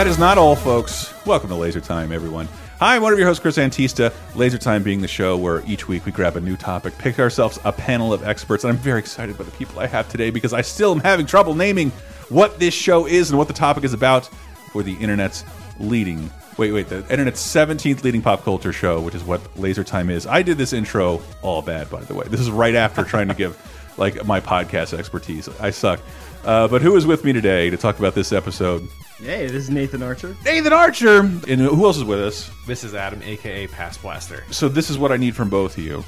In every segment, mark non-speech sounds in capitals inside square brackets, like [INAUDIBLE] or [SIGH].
That is not all, folks. Welcome to Laser Time, everyone. Hi, I'm one of your hosts, Chris Antista. Laser Time being the show where each week we grab a new topic, pick ourselves a panel of experts, and I'm very excited by the people I have today because I still am having trouble naming what this show is and what the topic is about for the internet's leading. Wait, wait, the internet's 17th leading pop culture show, which is what Laser Time is. I did this intro all bad, by the way. This is right after trying to give like my podcast expertise. I suck. Uh, but who is with me today to talk about this episode? Hey, this is Nathan Archer. Nathan Archer. And who else is with us? This is Adam, aka Pass Blaster. So this is what I need from both of you.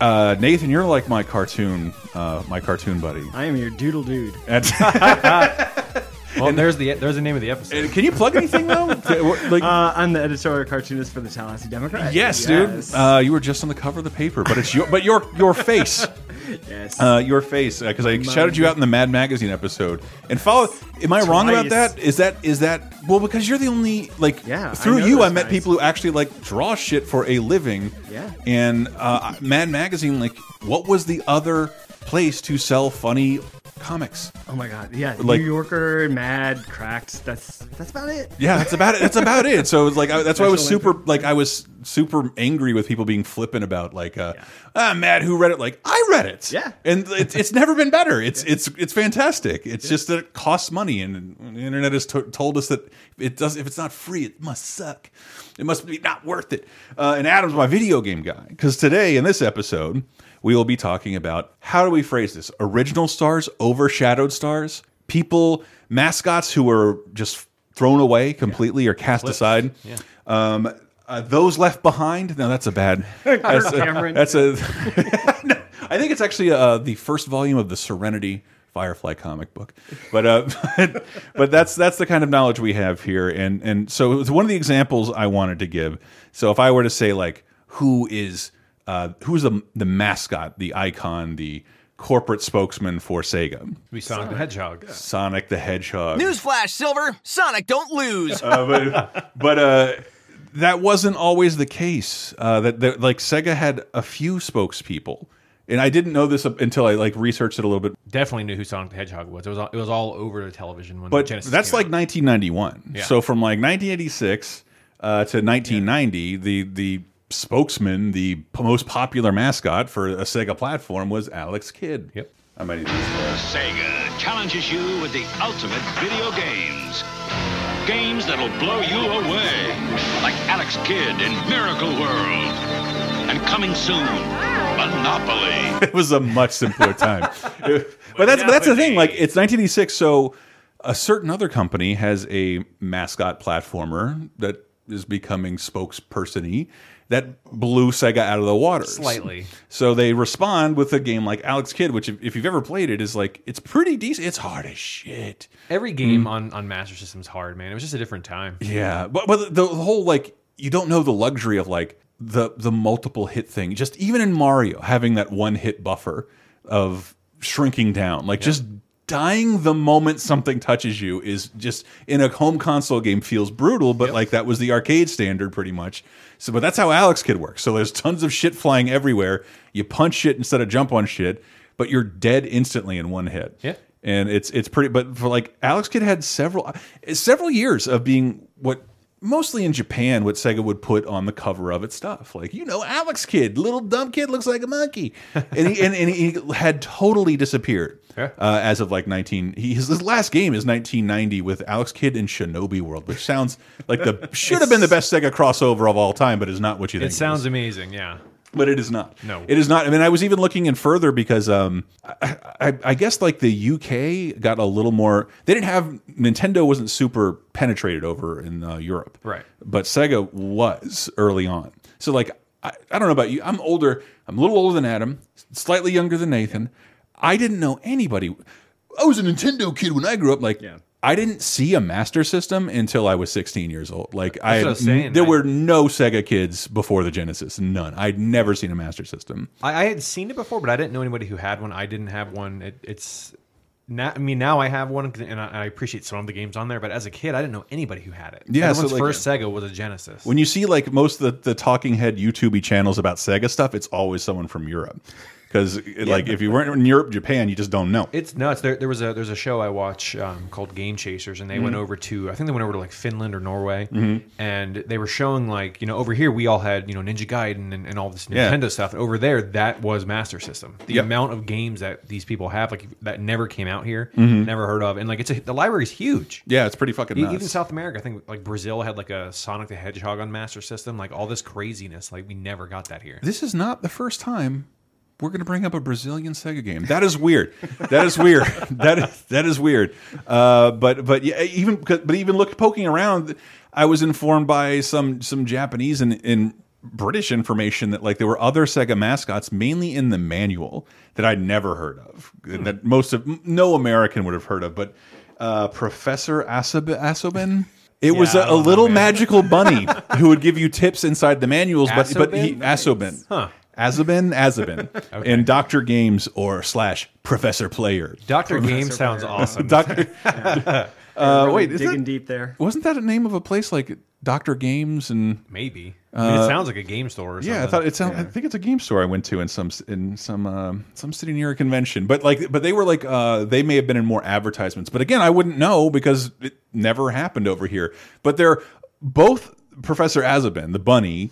Uh, Nathan, you're like my cartoon, uh, my cartoon buddy. I am your doodle dude. And, [LAUGHS] [LAUGHS] Well, there's the there's the name of the episode. and can you plug anything though? [LAUGHS] like, Uh, I'm the editorial cartoonist for the Tallahassee Democrat. yes, Yes. dude. Uh, you were just on the cover of the paper, but it's your, but your your face, [LAUGHS] yes. uh, your face, because I shouted you out in the Mad Magazine episode. And follow. Am I wrong about that? Is that is that well? Because you're the only like Yeah, through know you, I met guys. people who actually like draw shit for a living. Yeah. And uh, Mad Magazine, like, what was the other place to sell funny comics? oh my God. Yeah. like- New Yorker, Mad, Cracked. That's that's about it. Yeah, that's about it. That's about it. So it's like I, that's why I was super like I was super angry with people being flippant about like uh, ah Matt who read it like I read it. Yeah. and it's it's never been better. It's it's it's fantastic. It's just that it costs money, and the internet has to told us that it does if it's not free, it must suck. It must be not worth it. Uh, and Adam's my video game guy because today in this episode we will be talking about how do we phrase this: original stars, overshadowed stars, people, mascots who were just thrown away completely or cast aside. Um, uh, those left behind. No, that's a bad. [LAUGHS] That's a, that's a [LAUGHS] no, I think it's actually uh, the first volume of the Serenity Firefly comic book, but uh, [LAUGHS] but, but that's that's the kind of knowledge we have here, and and so it was one of the examples I wanted to give. So if I were to say like who is uh, who's the the mascot, the icon, the corporate spokesman for Sega, we Sonic the Hedgehog. Sonic the Hedgehog. Newsflash, Silver! Sonic, don't lose! Uh, but but uh, that wasn't always the case. Uh, that, that like Sega had a few spokespeople, and I didn't know this until I like researched it a little bit. Definitely knew who Sonic the Hedgehog was. It was all, it was all over the television when But Genesis that's came like out. 1991. Yeah. So from like 1986 uh, to 1990, the the spokesman, the p- most popular mascot for a Sega platform was Alex Kidd. Yep. I might need these. Sega challenges you with the ultimate video games. Games that'll blow you away. Like Alex Kidd in Miracle World. And coming soon, Monopoly. [LAUGHS] it was a much simpler time. [LAUGHS] [LAUGHS] but that's but that's the thing. Like it's 1986, so a certain other company has a mascot platformer that is becoming spokesperson-y that blew Sega out of the water Slightly. So they respond with a game like Alex Kidd, which if, if you've ever played it, is like it's pretty decent. It's hard as shit. Every game mm. on on Master System's hard, man. It was just a different time. Yeah, but but the, the whole like you don't know the luxury of like the the multiple hit thing. Just even in Mario having that one hit buffer of shrinking down, like just dying the moment something touches you is just in a home console game feels brutal. But like that was the arcade standard pretty much. So, but that's how Alex Kidd works. So there's tons of shit flying everywhere. You punch shit instead of jump on shit, but you're dead instantly in one hit Yeah. and it's it's pretty. But for like Alex Kidd had several several years of being what mostly in Japan what Sega would put on the cover of its stuff, like you know Alex Kidd, little dumb kid looks like a monkey, [LAUGHS] and he and, and he had totally disappeared. Uh, as of like 19, he, his, his last game is 1990 with Alex Kidd in Shinobi World, which sounds like the [LAUGHS] should have been the best Sega crossover of all time, but is not what you think. It sounds amazing, yeah. But it is not. No. it is not. I mean, I was even looking in further because um, I, I, I guess like the UK got a little more. They didn't have Nintendo wasn't super penetrated over in uh, Europe, Right. But Sega was early on. So like, I, I don't know about you. I'm older. I'm a little older than Adam. Slightly younger than Nathan. I didn't know anybody. I was a Nintendo kid when I grew up. Like, Yeah. I didn't see a Master System until I was 16 years old. Like I, I was saying, there I- were no Sega kids before the Genesis. None. I'd never seen a Master System. I, I had seen it before, but I didn't know anybody who had one. I didn't have one. It, it's now. I mean, now I have one, and I, I appreciate some of the games on there. But as a kid, I didn't know anybody who had it. Yeah, so, like- first Sega was a Genesis. When you see like most of the, the talking head YouTubey channels about Sega stuff, it's always someone from Europe. Because like if you weren't in Europe, Japan, you just don't know. It's nuts. There, there was a there's a show I watch um, called Game Chasers, and they Mm-hmm. went over to I think they went over to like Finland or Norway, and they were showing like you know over here we all had you know Ninja Gaiden and, and all this Yeah. Nintendo stuff. Over there, that was Master System. The Yep. amount of games that these people have like that never came out here, Mm-hmm. never heard of, and like it's a, the library's huge. yeah, it's pretty fucking E- nuts. Even South America, I think like Brazil had like a Sonic the Hedgehog on Master System, like all this craziness. Like we never got that here. this is not the first time we're going to bring up a Brazilian Sega game. That is weird. That is weird. [LAUGHS] that is that is weird. Uh, but but yeah, even but even look poking around, I was informed by some some Japanese and in British information that like there were other Sega mascots, mainly in the manual, that I'd never heard of. That most of no American would have heard of, but. Uh, Professor Asob Asobin. It was Yeah, I a, a know, little man. magical bunny who would give you tips inside the manuals, but but he Asobin? Asobin. Huh. Azabin, Azabin, [LAUGHS] in Doctor Games or slash Professor Player. Doctor Game sounds awesome. [LAUGHS] Doctor, [LAUGHS] uh, Really wait, is digging that, deep there. wasn't that a name of a place like Doctor Games and? Maybe. I mean, it sounds like a game store. Or something. Uh, Yeah, I thought it sounded. I think it's a game store I went to in some in some um, some city near a convention. But like, but they were like, uh, they may have been in more advertisements. But again, I wouldn't know because it never happened over here. But they're both Professor Asobin, the bunny,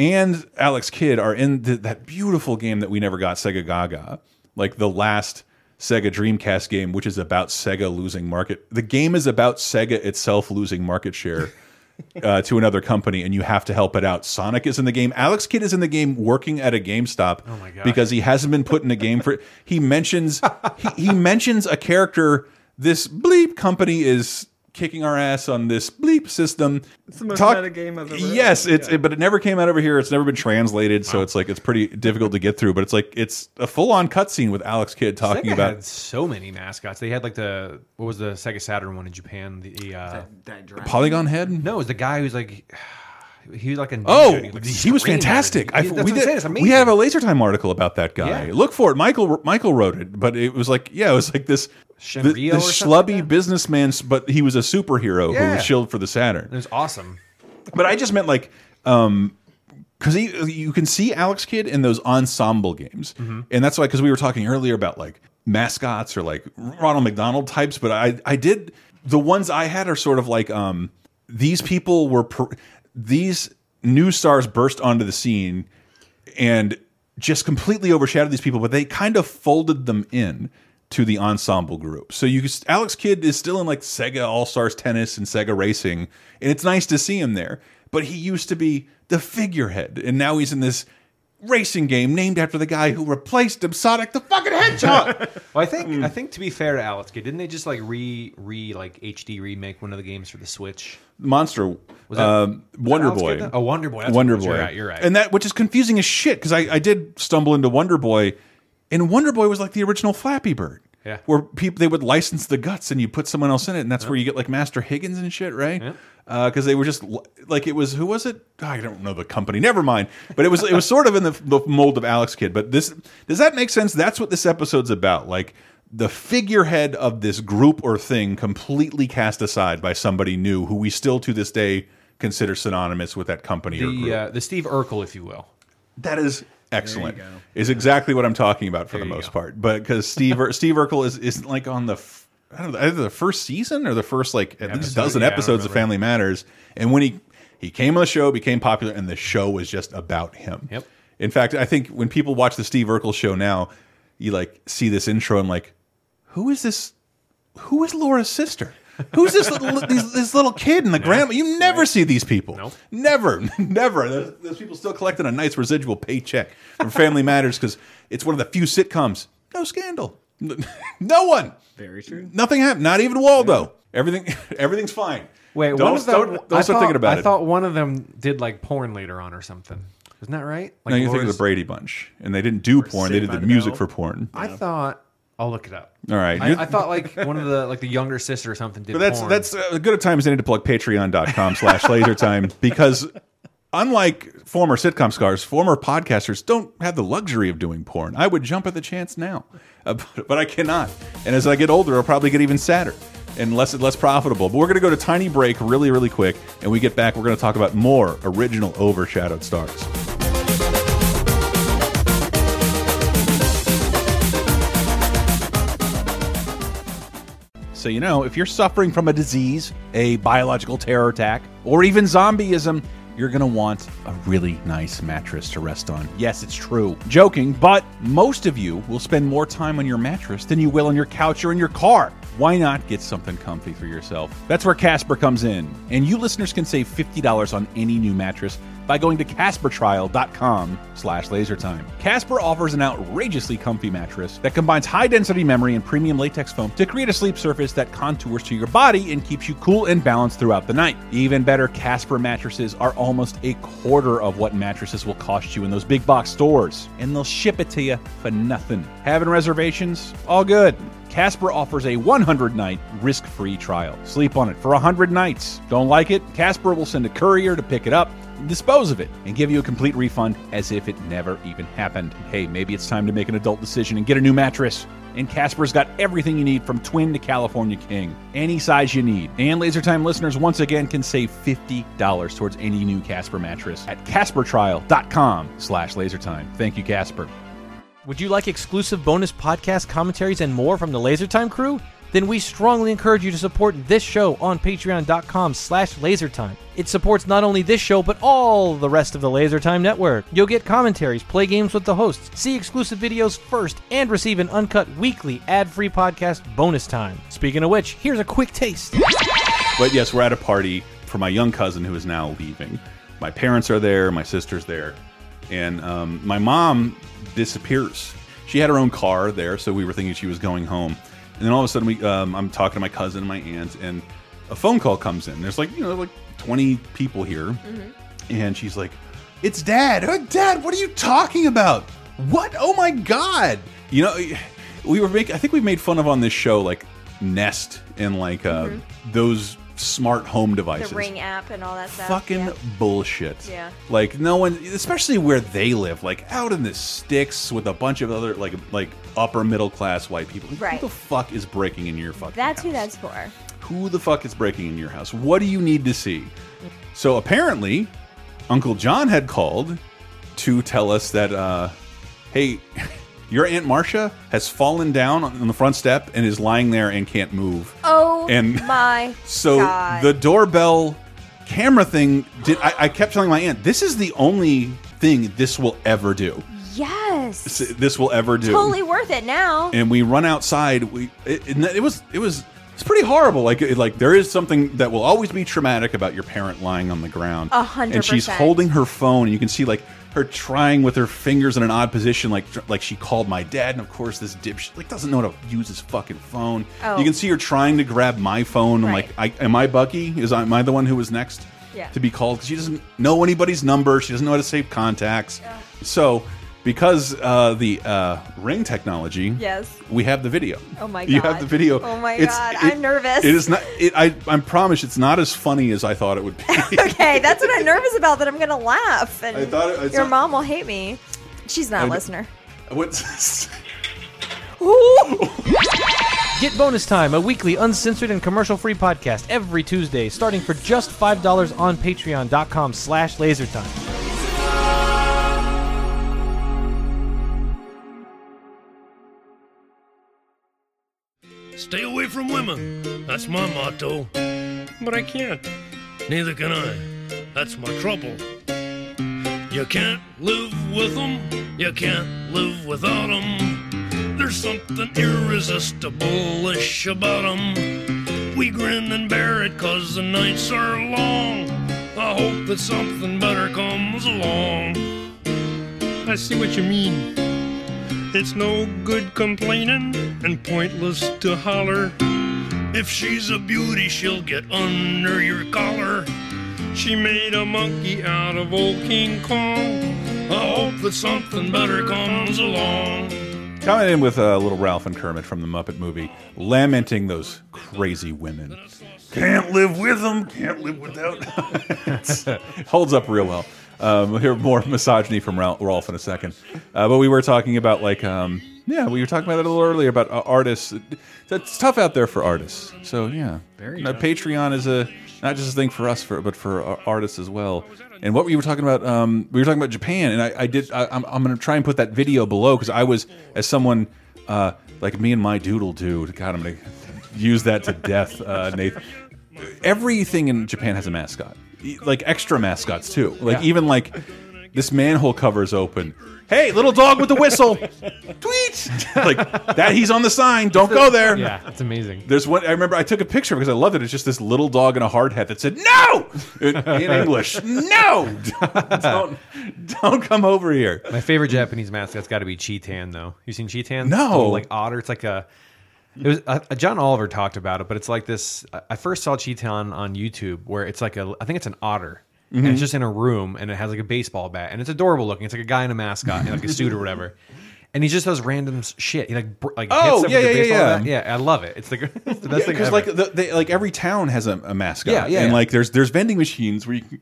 and Alex Kidd are in the, that beautiful game that we never got, Sega Gaga, like the last. Sega Dreamcast game, which is about Sega losing market. The game is about Sega itself losing market share [LAUGHS] uh, to another company, and you have to help it out. Sonic is in the game. Alex Kidd is in the game, working at a GameStop Oh because he hasn't been put in a game for. He mentions he, he mentions a character. This bleep company is kicking our ass on this bleep system. It's the most meta game I've ever Yes, of, it's yeah. but it never came out over here. It's never been translated, so it's like it's pretty difficult to get through. But it's like it's a full on cutscene with Alex Kidd talking Sega about had so many mascots. They had like the what was the Sega Saturn one in Japan? The uh, That dragon. Polygon Head. no, it was the guy who's like [SIGHS] he was like a ninja Oh, and he'd, like, he was fantastic. I, everything. We, did, we have a Laser Time article about that guy. Yeah. Look for it. Michael Michael wrote it, but it was like, yeah, it was like this, Or this something like businessman, but he was a superhero who Yeah. was shilled for the Saturn. It was awesome. But I just meant like, um, because you can see Alex Kidd in those ensemble games, Mm-hmm. and that's why because we were talking earlier about like mascots or like Ronald McDonald types, but I I did the ones I had are sort of like um these people were these new stars burst onto the scene and just completely overshadowed these people, but they kind of folded them in to the ensemble group. So you Alex Kidd is still in like Sega All Stars Tennis and Sega Racing, and it's nice to see him there. But he used to be the figurehead, and now he's in this racing game named after the guy who replaced him, Sonic the fucking Hedgehog. [LAUGHS] Well, I think Hmm. I think to be fair to Alex Kidd, didn't they just like re re like HD remake one of the games for the Switch? Monster, Was that- um, Wonder Alex Boy. Kidd? Oh, Wonder Boy. That's Wonder what it Boy. was. You're right. You're right. And that, which is confusing as shit, because I, I did stumble into Wonder Boy, and Wonder Boy was like the original Flappy Bird. Yeah. Where people they would license the guts and you put someone else in it, and that's where you get like Master Higgins and shit, right? Because they were just like it was who was it? I don't know the company. Never mind. But it was it was sort of in the, the mold of Alex Kidd. But this does that make sense? That's what this episode's about. Like the figurehead of this group or thing completely cast aside by somebody new who we still to this day consider synonymous with that company or group. uh, the Steve Urkel, if you will. That is excellent. Is exactly what I'm talking about for There the most go. part. But because Steve Steve Urkel is is like on the I don't know either the first season or the first like at least dozen yeah, episodes of. Family Matters. And when he he came on the show, became popular, and the show was just about him. Yep. In fact, I think when people watch the Steve Urkel show now, you like see this intro and like, who is this? Who is Laura's sister? Who's this little these, this little kid and the grandma? You never see these people. Nope. Never, [LAUGHS] never. Those, those people still collecting a nice residual paycheck from Family Matters because it's one of the few sitcoms. No scandal. [LAUGHS] No one. Very true. Nothing happened. Not even Waldo. Everything. [LAUGHS] Everything's fine. Wait, don't one of them. don't, don't I start thought, thinking about I it. thought one of them did like porn later on or something. Isn't that right? Like no, you think of the Brady Bunch, and they didn't do porn. They did the the music Bell. for porn. I thought I'll look it up. All right. I, I thought like one of the like the younger sister or something did. But that's porn. that's a good a time as any to plug patreon.com slash lasertime [LAUGHS] because unlike former sitcom stars, former podcasters don't have the luxury of doing porn. I would jump at the chance now, uh, but, but I cannot. And as I get older, I'll probably get even sadder and less less profitable. But we're going to go to tiny break really, really quick. And we get back, we're going to talk about more original overshadowed stars. So, you know, if you're suffering from a disease, a biological terror attack, or even zombieism, you're going to want a really nice mattress to rest on. Yes, it's true. Joking, but most of you will spend more time on your mattress than you will on your couch or in your car. Why not get something comfy for yourself? That's where Casper comes in. And you listeners can save $50 on any new mattress by going to CasperTrial.com slash lasertime. Casper offers an outrageously comfy mattress that combines high-density memory and premium latex foam to create a sleep surface that contours to your body and keeps you cool and balanced throughout the night. Even better, Casper mattresses are almost a quarter of what mattresses will cost you in those big box stores, and they'll ship it to you for nothing. Having reservations? All good. Casper offers a 100 night risk free trial. Sleep on it for 100 nights. Don't like it? Casper will send a courier to pick it up, dispose of it, and give you a complete refund as if it never even happened. Hey, maybe it's time to make an adult decision and get a new mattress. And Casper's got everything you need from twin to California King. Any size you need. And LaserTime listeners once again can save $50 towards any new Casper mattress at CasperTrial.com slash LaserTime. Thank you, Casper. Would you like exclusive bonus podcast commentaries and more from the LaserTime crew? Then we strongly encourage you to support this show on patreon.com slash lasertime. It supports not only this show, but all the rest of the LaserTime network. You'll get commentaries, play games with the hosts, see exclusive videos first, and receive an uncut weekly ad-free podcast bonus time. Speaking of which, here's a quick taste. But yes, we're at a party for my young cousin who is now leaving. My parents are there, my sister's there, and um, my mom disappears. She had her own car there, so we were thinking she was going home. And then all of a sudden, we um, I'm talking to my cousin and my aunt, and a phone call comes in. There's like you know like 20 people here, and she's like, "It's Dad. Oh, Dad, what are you talking about? What? Oh my God! You know, we were making. I think we've made fun of on this show like Nest and like uh, those smart home The devices. Ring app and all that stuff. Fucking yeah. bullshit. Yeah. Like no one, especially where they live, like out in the sticks with a bunch of other like like upper middle class white people. Like, Right. Who the fuck is breaking into your fucking? That's who that's for. Who the fuck is breaking into your house? What do you need to see? So apparently, Uncle John had called to tell us that, uh, hey, your Aunt Marcia has fallen down on the front step and is lying there and can't move. Oh And my [LAUGHS] So God. the doorbell camera thing did I, I kept telling my aunt, this is the only thing this will ever do. yes. This will ever do. Totally worth it now. and we run outside. We it, it, it was it was it's pretty horrible. Like it, like there is something that will always be traumatic about your parent lying on the ground. A hundred And she's holding her phone, and you can see like her trying with her fingers in an odd position, like like she called my dad, and of course this dipshit like doesn't know how to use his fucking phone. Oh. You can oh. see her trying to grab my phone. I'm like, I, am I Bucky? Is I, am I the one who was next? Yeah. To be called because she doesn't know anybody's number. She doesn't know how to save contacts. So because uh, the uh, ring technology, Yes. we have the video. Oh my god. You have the video. Oh my It's- God. it- I'm nervous. It is not. It, I I promise it's not as funny as I thought it would be. [LAUGHS] okay, that's what I'm nervous about. That I'm gonna laugh, and I thought it- your not- mom will hate me. She's not I a d- listener. What's Get Bonus Time, a weekly uncensored and commercial-free podcast every Tuesday, starting for just $5 on patreon.com slash lasertime. Stay away from women. That's my motto. But I can't. Neither can I. That's my trouble. You can't live with them. You can't live without them. There's something irresistible-ish about them. We grin and bear it 'cause the nights are long. I hope that something better comes along. I see what you mean. It's no good complaining and pointless to holler. If she's a beauty, she'll get under your collar. She made a monkey out of old King Kong. I hope that something better comes along. Coming in with uh, little Ralph and Kermit from the Muppet movie, lamenting those crazy women. Can't live with them, can't live without. [LAUGHS] [LAUGHS] Holds up real well. Um, we'll hear more [LAUGHS] misogyny from Ralph, Rolf in a second. Uh, but we were talking about like, um, yeah, we were talking about it a little earlier about uh, artists. It's tough out there for artists. So yeah, Very tough. Patreon is a not just a thing for us, for but for artists as well. And what we were talking about, um, we were talking about Japan, and I, I did. I, I'm, I'm going to try and put that video below because I was as someone uh, like me and my doodle dude. God, I'm going to use that to death, uh, Nathan. Everything in Japan has a mascot, like extra mascots too. Like even like this manhole cover is open. Hey, little dog with the whistle, [LAUGHS] tweet [LAUGHS] like that. He's on the sign. Don't go there. Yeah, that's amazing. There's one. I remember I took a picture because I loved it. It's just this little dog in a hard hat that said "No" in, in English. [LAUGHS] No, don't, don't come over here. My favorite Japanese mascot's got to be Chiitan, though. You seen Chiitan? No. Like otter. It's like a. It was uh, John Oliver talked about it, but it's like this. I- I first saw Chiitan on YouTube, where it's like a. I think it's an otter, and Mm-hmm. it's just in a room, and it has like a baseball bat, and it's adorable looking. It's like a guy in a mascot, and like a [LAUGHS] suit or whatever. And he just does random shit. He like br- like Oh, hits them yeah, with yeah, yeah, bat. yeah. I love it. It's the, [LAUGHS] it's the best thing Because like the, they, like every town has a, a mascot. Yeah, yeah, And yeah. like there's there's vending machines where you can,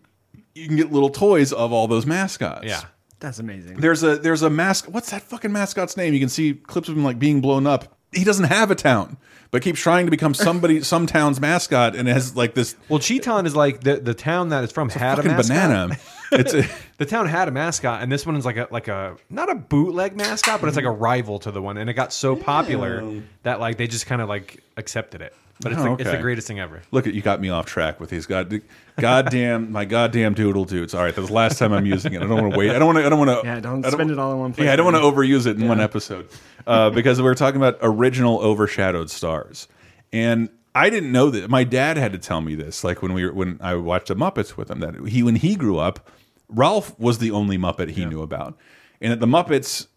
you can get little toys of all those mascots. yeah, That's amazing. There's a there's a mask. What's that fucking mascot's name? You can see clips of him like being blown up. He doesn't have a town, but keeps trying to become somebody [LAUGHS] some town's mascot, and has like this Well, Chiitan is like the the town that it's from had a mascot. banana. [LAUGHS] It's a, The town had a mascot, and this one is like a like a not a bootleg mascot, but it's like a rival to the one, and it got so popular that like they just kind of like accepted it. But it's Oh, the, it's the greatest thing ever. look at you got me off track with these god goddamn my goddamn doodle dudes. All right, that's the last time I'm using it. I don't want to wait. I don't want to. I don't want to. Yeah, don't spend it all in one place, Yeah, I don't want to overuse it in one episode uh, because we were talking about original overshadowed stars, and I didn't know that. My dad had to tell me this. Like when we were when I watched the Muppets with him, that he when he grew up, Ralph was the only Muppet he knew about, and that the Muppets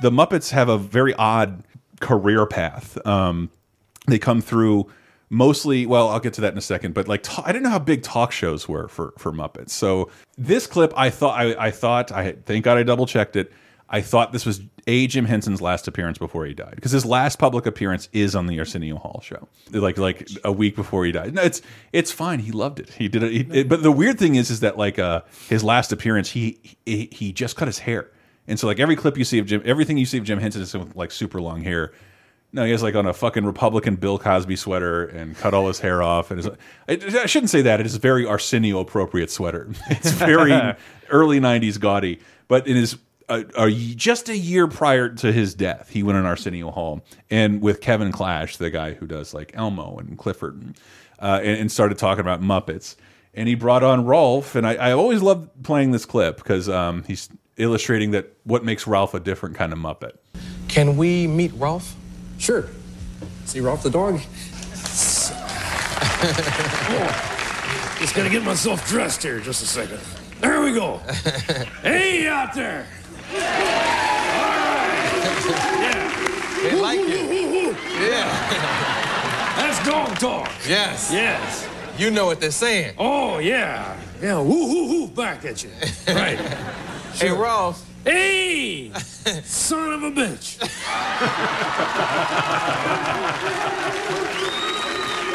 the Muppets have a very odd career path. Um, they come through mostly well i'll get to that in a second but like i didn't know how big talk shows were for for muppets. So this clip i thought i, I thought i thank god i double checked it. I thought this was a jim henson's last appearance before he died because his last public appearance is on the arsenio hall show. Like like a week before he died. No it's it's fine. He loved it. He did it, he, it but the weird thing is is that like uh his last appearance he he, he just cut his hair. And so like every clip you see of jim everything you see of jim henson is with like super long hair no, he has like on a fucking Republican Bill Cosby sweater and cut all his hair off. And it's, I shouldn't say that. It is a very Arsenio appropriate sweater. [LAUGHS] It's very [LAUGHS] early '90s gaudy. But in his uh, uh, just a year prior to his death, he went on Arsenio Hall and with Kevin Clash, the guy who does like Elmo and Clifford, and, uh, and, and started talking about Muppets. And he brought on Rolf, and I, I always loved playing this clip because um, he's illustrating that what makes Ralph a different kind of Muppet. Can we meet Rolf? Sure. See Rolf the dog? [LAUGHS] Just gotta get myself dressed here just a second. There we go. [LAUGHS] hey out there. They like you. Yeah. [LAUGHS] That's dog talk. Yes. Yes. You know what they're saying. Oh yeah. Yeah. Woo hoo hoo back at you. Right. Hey, Rolf. Hey, son of a bitch.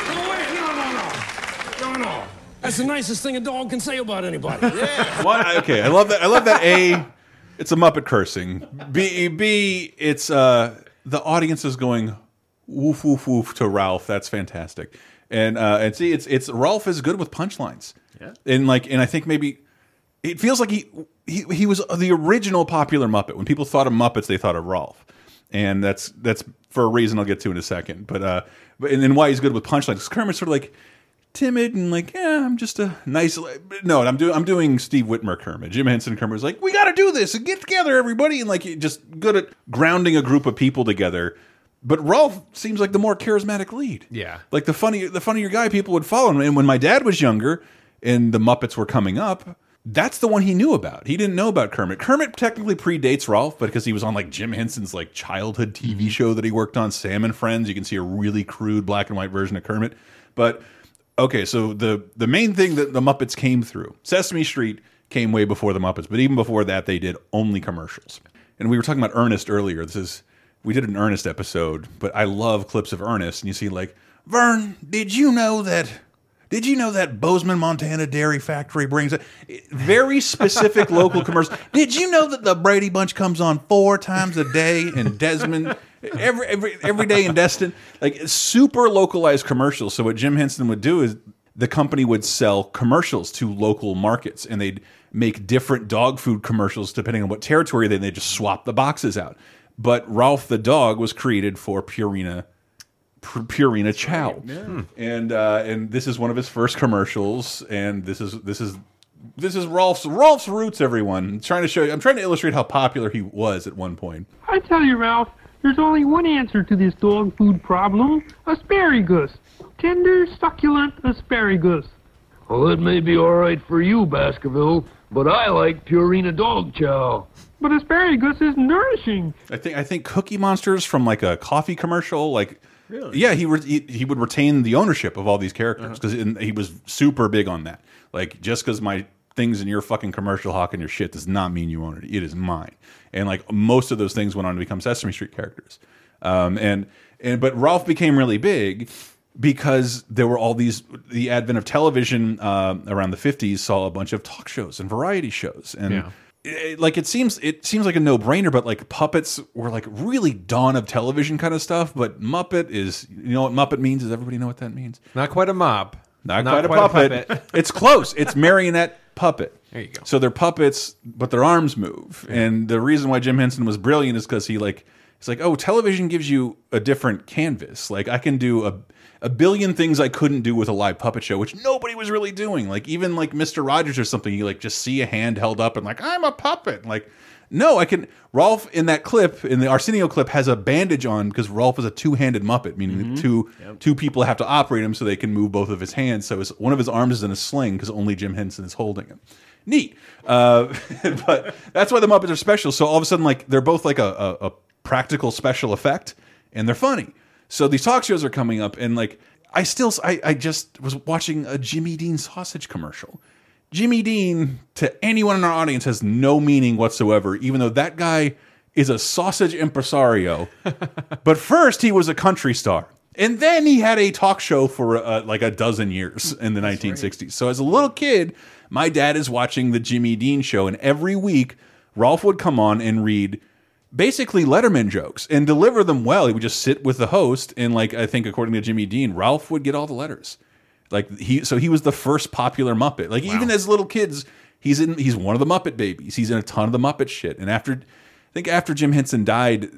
no, wait, no, no, no. No, no. That's the nicest thing a dog can say about anybody. Yeah. What? Okay, I love that. I love that. A, it's a Muppet cursing. B, B, it's uh the audience is going woof woof woof to Ralph. That's fantastic. And uh and see, it's it's Ralph is good with punchlines. Yeah. And like, and I think maybe it feels like he he he was the original popular Muppet. When people thought of Muppets, they thought of Rolf, and that's that's for a reason I'll get to in a second. But uh, but and then why he's good with punchlines? 'Cause Kermit's sort of like timid and like, yeah, I'm just a nice. No, I'm doing I'm doing Steve Whitmire Kermit. Jim Henson Kermit was like, we got to do this and get together, everybody, and like just good at grounding a group of people together. But Rolf seems like the more charismatic lead. Yeah. like the funny the funnier guy people would follow him. And when my dad was younger and the Muppets were coming up. That's the one he knew about. He didn't know about Kermit. Kermit technically predates Rolf, but because he was on like Jim Henson's like childhood TV mm-hmm. show that he worked on, Sam and Friends, you can see a really crude black and white version of Kermit. But okay, so the the main thing that the Muppets came through, Sesame Street came way before the Muppets, but even before that, they did only commercials. And we were talking about Ernest earlier. This is we did an Ernest episode, but I love clips of Ernest, and you see like Vern, did you know that? Did you know that Bozeman, Montana dairy factory brings a very specific local [LAUGHS] commercial? Did you know that the Brady Bunch comes on four times a day in Desmond? Every every every day in Destin, like super localized commercials. So what Jim Henson would do is the company would sell commercials to local markets, and they'd make different dog food commercials depending on what territory. Then they just swap the boxes out. But Ralph the dog was created for Purina Pu- Purina Chow, and uh, and this is one of his first commercials, and this is this is this is Rolf's Rolf's roots. Everyone, I'm trying to show you. I'm trying to illustrate how popular he was at one point. I tell you, Ralph, there's only one answer to this dog food problem asparagus. Tender, succulent asparagus. Well, it may be all right for you, Baskerville, but I like Purina dog chow. But asparagus is nourishing. I think I think Cookie Monsters from like a coffee commercial, like. Really? Yeah, he, he he would retain the ownership of all these characters because he was super big on that. Like, just because my things in your fucking commercial hawk and your shit does not mean you own it. It is mine. And like most of those things went on to become Sesame Street characters. Um, and and but Ralph became really big because there were all these the advent of television uh, around the 50s saw a bunch of talk shows and variety shows and Yeah. It- like it seems it seems like a no-brainer but like puppets were like really dawn of television kind of stuff but muppet is you know what muppet means? Does everybody know what that means? Not quite a mob. not, quite, a puppet, [LAUGHS] it's close. It's marionette puppet. There you go. so they're puppets but their arms move. And the reason why jim henson was brilliant is because he like it's like oh television gives you a different canvas. Like i can do a a billion things I couldn't do with a live puppet show, which nobody was really doing. Like even like Mister Rogers or something, you like just see a hand held up and like I'm a puppet. Like no, I can. Rolf in that clip in the Arsenio clip has a bandage on because Rolf is a two-handed Muppet, meaning two two people have to operate him so they can move both of his hands. So his, one of his arms is in a sling because only Jim Henson is holding him. Neat, uh, [LAUGHS] but that's why the Muppets are special. So all of a sudden, like they're both like a, a, a practical special effect, and they're funny. So these talk shows are coming up, and like I still, I, I just was watching a Jimmy Dean sausage commercial. Jimmy Dean to anyone in our audience has no meaning whatsoever, even though that guy is a sausage impresario. [LAUGHS] but first, he was a country star. And then he had a talk show for uh, like a dozen years in the 1960s. So as a little kid, my dad is watching the Jimmy Dean show, and every week, Rolf would come on and read basically Letterman jokes and deliver them well. He would just sit with the host, and like I think according to Jimmy Dean, Ralph would get all the letters. Like he, so he was the first popular Muppet. Like even as little kids, he's in. He's one of the Muppet babies. He's in a ton of the Muppet shit. And after, I think after Jim Henson died,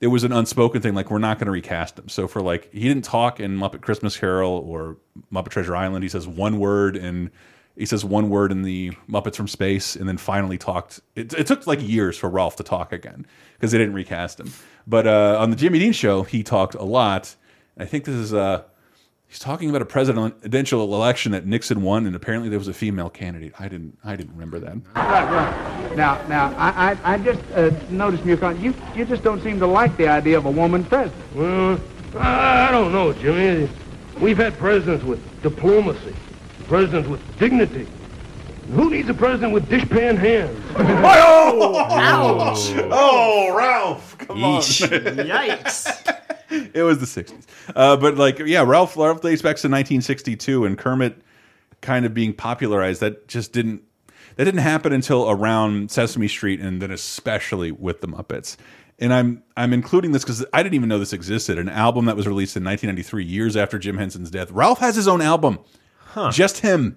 there was an unspoken thing like we're not going to recast him. So for like he didn't talk in Muppet Christmas Carol or Muppet Treasure Island. He says one word and he says one word in the Muppets from Space, and then finally talked. It, it took like years for Ralph to talk again because they didn't recast him. But uh, on the Jimmy Dean show, he talked a lot. I think this is uh, he's talking about a presidential election that Nixon won, and apparently there was a female candidate. I didn't I didn't remember that. Right, right. Now, now, I, I, I just uh, noticed in your comment, you, you just don't seem to like the idea of a woman president. Well, I I don't know, Jimmy. We've had presidents with diplomacy, presidents with dignity. Who needs a president with dishpan hands? Oh! Ouch! Oh, Ralph! Come on. Yikes. it was the 60s. Uh, but like, yeah, Ralph, Ralph dates back to 1962 and Kermit kind of being popularized. That just didn't, that didn't happen until around Sesame Street and then especially with the Muppets. And I'm, I'm including this because I didn't even know this existed. An album that was released in 1993, years after Jim Henson's death. Ralph has his own album. Just him.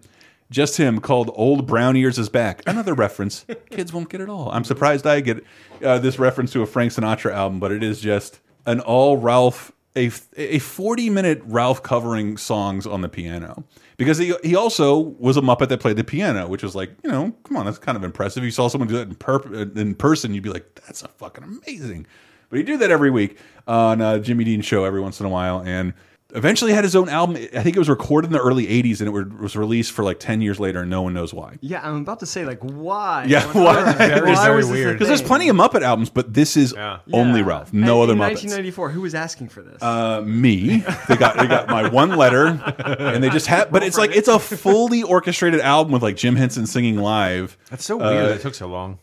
Just him called Old Brown Ears is Back. Another reference. [LAUGHS] Kids won't get it all. I'm surprised I get uh, this reference to a Frank Sinatra album, but it is just an all Ralph, a, a 40 minute Ralph covering songs on the piano. Because he, he also was a Muppet that played the piano, which was like, you know, come on, that's kind of impressive. You saw someone do that in, per in person, you'd be like, that's a fucking amazing. But he did that every week on uh, Jimmy Dean show every once in a while. And eventually had his own album. I think it was recorded in the early 80s and it was released for like 10 years later and no one knows why. Yeah, I'm about to say like why? Yeah, What- why? Very, why was this a Because there's plenty of Muppet albums, but this is only Yeah. Ralph. No And other in Muppets. 1994, who was asking for this? Uh, me. They got they got my one letter, and they just had. But it's like it's a fully orchestrated album with like Jim Henson singing live. That's so weird. Uh, it took so long.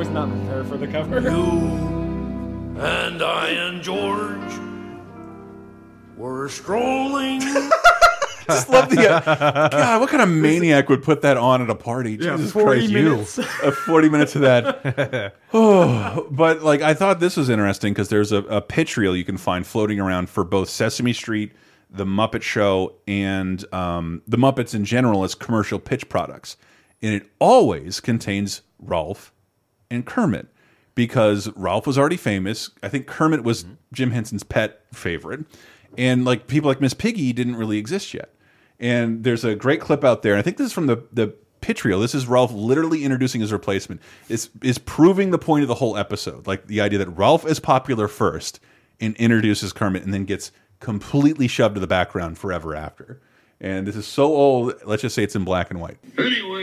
Was not prepared for the cover. You And I and George were strolling. [LAUGHS] just love the uh, God. What kind of maniac would put that on at a party? Yeah, Jesus 40 Christ, minutes. you! Uh, Forty minutes of that. [LAUGHS] oh, but like I thought this was interesting because there's a, a pitch reel you can find floating around for both Sesame Street, the Muppet Show, and um, the Muppets in general as commercial pitch products, and it always contains Rolf and Kermit because Ralph was already famous. I think Kermit was mm-hmm. Jim Henson's pet favorite, and like people like Miss Piggy didn't really exist yet. And there's a great clip out there. And I think this is from the the pitch reel. This is Ralph literally introducing his replacement. Is is proving the point of the whole episode, like the idea that Ralph is popular first and introduces Kermit, and then gets completely shoved to the background forever after. And this is so old. Let's just say it's in black and white. Anyway,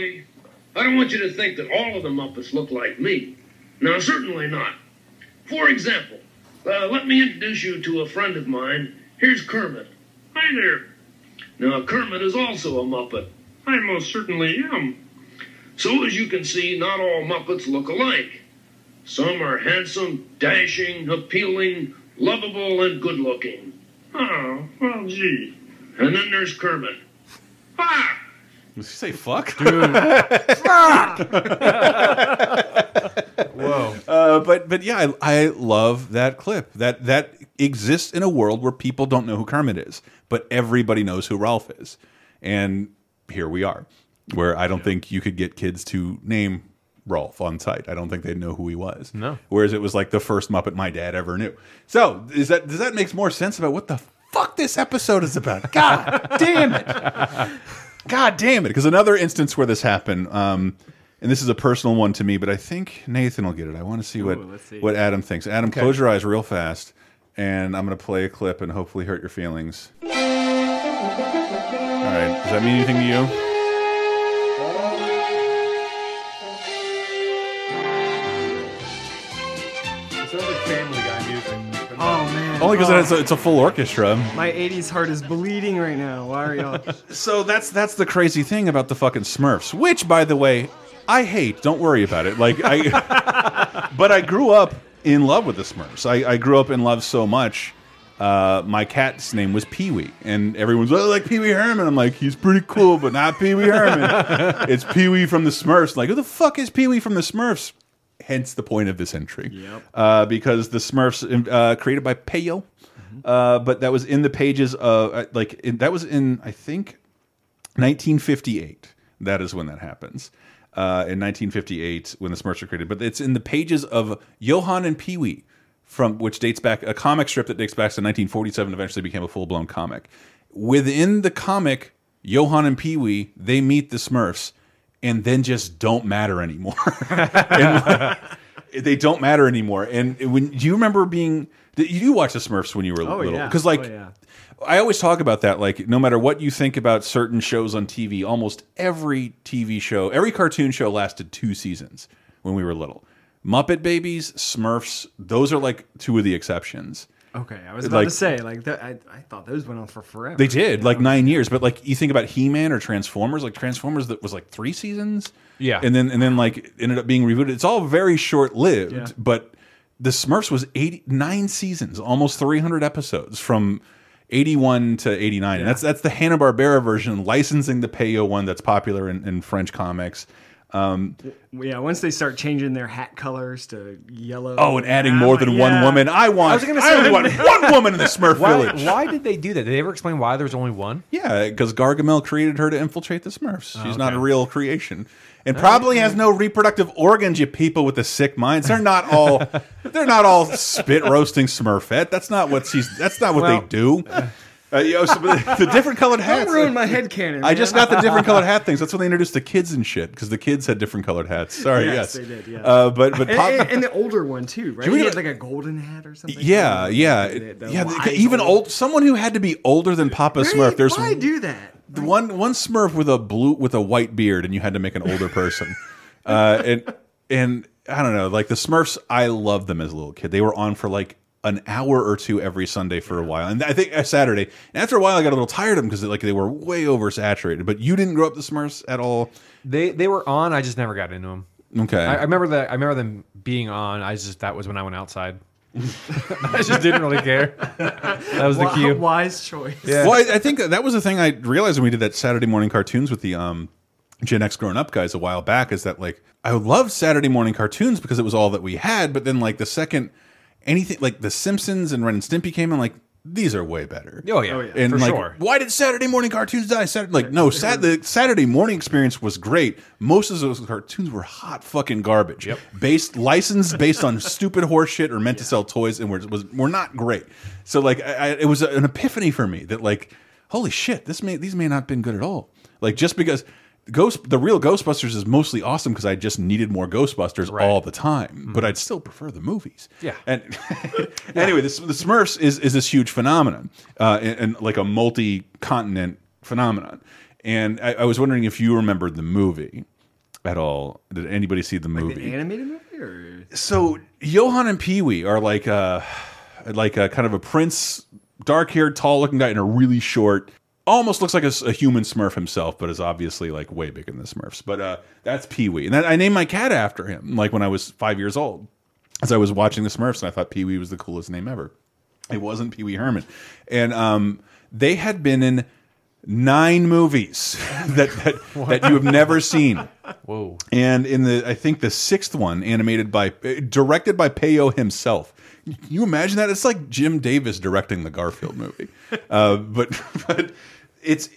I don't want you to think that all of the Muppets look like me. No, certainly not. For example, uh, let me introduce you to a friend of mine. Here's Kermit. Hi there. Now, Kermit is also a Muppet. I most certainly am. So, as you can see, not all Muppets look alike. Some are handsome, dashing, appealing, lovable, and good looking. Oh, well, gee. And then there's Kermit. Ah! Did you say fuck? Dude. [LAUGHS] Whoa. Uh, but but yeah, I, I love that clip. That that exists in a world where people don't know who Kermit is, but everybody knows who Ralph is. And here we are, where I don't think you could get kids to name Rolf on site. I don't think they'd know who he was. No. Whereas it was like the first Muppet my dad ever knew. So is that does that make more sense about what the fuck this episode is about? God [LAUGHS] damn it! God damn it! Because another instance where this happened, um, and this is a personal one to me, but I think Nathan will get it. I want to see what let's see. what Adam thinks. Adam, Okay. close your eyes real fast, and I'm going to play a clip and hopefully hurt your feelings. All right. Does that mean anything to you? Only because Oh. it's, a, it's a full orchestra. My 80s heart is bleeding right now. Why are y'all? [LAUGHS] So that's that's the crazy thing about the fucking Smurfs, which, by the way, I hate. Don't worry about it. Like I, [LAUGHS] but I grew up in love with the Smurfs. I, I grew up in love so much. Uh, my cat's name was Pee Wee, and everyone's oh, like Pee Wee Herman. I'm like, he's pretty cool, but not Pee Wee Herman. [LAUGHS] it's Pee Wee from the Smurfs. Like, who the fuck is Pee Wee from the Smurfs? Hence the point of this entry. Yep. Uh, because the Smurfs, uh, created by Peyo, uh, but that was in the pages of uh, like in, that was in I think 1958. That is when that happens. Uh, in 1958, when the Smurfs were created, but it's in the pages of Johan and Pee Wee, from which dates back a comic strip that dates back to 1947. Eventually became a full blown comic. Within the comic, Johan and Pee Wee they meet the Smurfs, and then just don't matter anymore. [LAUGHS] And, they don't matter anymore. And when do you remember being? You do watch the Smurfs when you were Oh, little? yeah. Because like Oh, yeah. I always talk about that. Like, no matter what you think about certain shows on TV, almost every TV show, every cartoon show lasted two seasons when we were little. Muppet Babies, Smurfs, those are like two of the exceptions. Okay, I was about Like- to say like that. I, I thought those went on for forever. They did like know? nine years, but like you think about He Man or Transformers, like Transformers that was like three seasons, Yeah. and then and then like ended up being rebooted. It's all very short lived, Yeah. but the Smurfs was eighty nine seasons, almost three hundred episodes from eighty one to eighty nine, and that's that's the Hanna Barbera version, licensing the Peyo one that's popular in, in French comics. Um, Yeah, once they start changing their hat colors to yellow. oh, and adding I'm more like, than one woman. I want. I, was gonna only say- want [LAUGHS] one woman in the Smurf Why, village. why did they do that? Did they ever explain why there's only one? Yeah, because Gargamel created her to infiltrate the Smurfs. Oh, She's not a real creation, and probably has no reproductive organs. You people with the sick minds. They're not all. [LAUGHS] they're not all spit roasting Smurfette. That's not what she's. That's not what Well, they do. Uh, you know, so, the different colored Don't hats. ruin my head cannon. I just got the different colored hat [LAUGHS] things. That's when they introduced the kids and shit because the kids had different colored hats. Sorry, yes, Yes, they did, yeah. Uh, but but And, and, and the older one too, right? He had like a golden hat or something. yeah, yeah, The- the yeah. Even old someone who had to be older than Papa Right? Smurf. There's Why do that? the one one Smurf with a blue with a white beard, and you had to make an older person. [LAUGHS] uh, and and I don't know, like the Smurfs. I loved them as a little kid. They were on for like an hour or two every Sunday for a while, and I think uh, Saturday. And after a while, I got a little tired of them because like they were way oversaturated. But you didn't grow up the Smurfs at all. They they were on. I just never got into them. Okay. I, I remember that. I remember them being on. I just that was when I went outside. [LAUGHS] I just didn't really care. That was the Wi- cue. Wise choice. Well, I, I think that was the thing I realized when we did that Saturday morning cartoons with the um, Gen X grown up guys a while back is that like I loved Saturday morning cartoons because it was all that we had, but then like the second anything like The Simpsons and Ren and Stimpy came in, like these are way better. Oh yeah, Oh, yeah. and for like, sure. why did Saturday morning cartoons die? Saturday, like no, sat, the Saturday morning experience was great. Most of those cartoons were hot fucking garbage. Yep. Based licensed based on [LAUGHS] stupid horseshit or meant to sell toys and were was were not great. So like I, I, it was an epiphany for me that like holy shit, this may these may not have been good at all. Like just because Ghost the real Ghostbusters is mostly awesome because I just needed more Ghostbusters all the time, but I'd still prefer the movies. Yeah. And [LAUGHS] anyway, this, the Smurfs is is this huge phenomenon, uh, and, and like a multi-continent phenomenon. And I, I was wondering if you remembered the movie at all. Did anybody see the movie? The animated movie, or so Johan and Pee Wee are like a like a kind of a prince, dark haired, tall looking guy, and a really short. Almost looks like a human Smurf himself, but is obviously like way bigger than the Smurfs. But uh, that's Pee Wee, and that, I named my cat after him. Like when I was five years old, as I was watching the Smurfs, and I thought Pee Wee was the coolest name ever. It wasn't Pee Wee Herman, and um, they had been in nine movies [LAUGHS] that that, that you have never seen. Whoa. And in the, I think the sixth one, animated by, uh, directed by Peyo himself. Can you imagine that? It's like Jim Davis directing the Garfield movie. uh, but, [LAUGHS] but it's,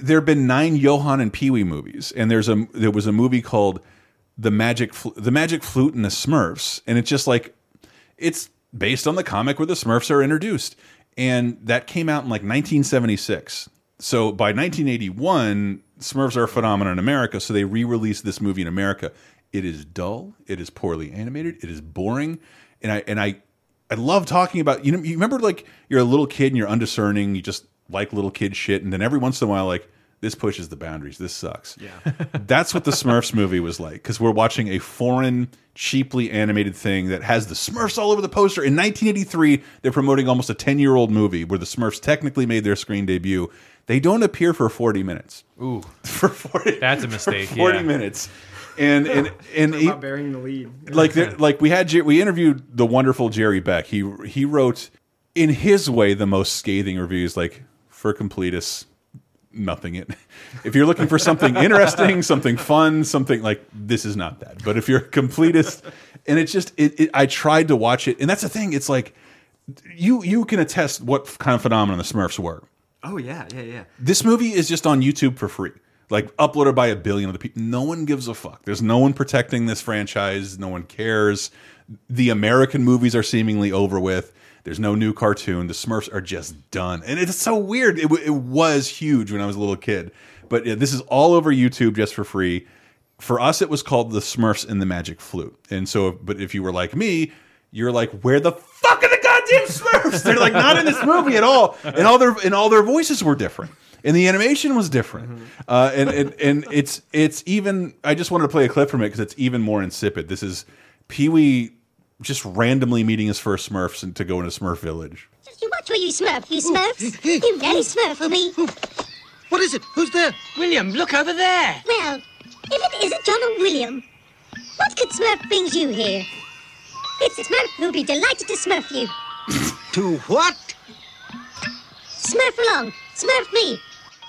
there have been nine Johan and Pee Wee movies. And there's a, there was a movie called The Magic, The Magic Flute and the Smurfs. And it's just like, it's based on the comic where the Smurfs are introduced. And that came out in like 1976. So by 1981, Smurfs are a phenomenon in America. So they re released this movie in America. It is dull. It is poorly animated. It is boring. And I, and I, I love talking about, you know, you remember like you're a little kid and you're undiscerning. You just like little kid shit. And then every once in a while, like, this pushes the boundaries. This sucks. Yeah. [LAUGHS] That's what the Smurfs movie was like because we're watching a foreign, cheaply animated thing that has the Smurfs all over the poster. In 1983, they're promoting almost a 10 year old movie where the Smurfs technically made their screen debut. They don't appear for 40 minutes. Ooh, [LAUGHS] for 40. That's a mistake. For 40 yeah. minutes. And and [LAUGHS] and Talk he- about bearing the lead. like there, like we had we interviewed the wonderful Jerry Beck. He he wrote in his way the most scathing reviews like for completists nothing it. If you're looking for something interesting, [LAUGHS] something fun, something like this is not that. But if you're a completist and it's just it, it I tried to watch it and that's the thing it's like you you can attest what kind of phenomenon the Smurfs were. Oh yeah, yeah, yeah. This movie is just on YouTube for free. Like uploaded by a billion other people. No one gives a fuck. There's no one protecting this franchise. No one cares. The American movies are seemingly over with. There's no new cartoon. The Smurfs are just done. And it's so weird. It, it was huge when I was a little kid. But yeah, this is all over YouTube just for free. For us, it was called The Smurfs and the Magic Flute. And so, but if you were like me, you're like, where the fuck are the goddamn Smurfs? They're like not in this movie at all. And all their and all their voices were different. And the animation was different. Uh, and, and and it's it's even I just wanted to play a clip from it because it's even more insipid. This is Pee Wee just randomly meeting his first Smurfs and to go into Smurf Village. You watch where you smurf, you smurfs. You really smurf for me. What is it? Who's there? William, look over there. Well, if it isn't John or William, what could smurf brings you here? It's Smurf who'll be delighted to smurf you. To what? Smurf along. Smurf me.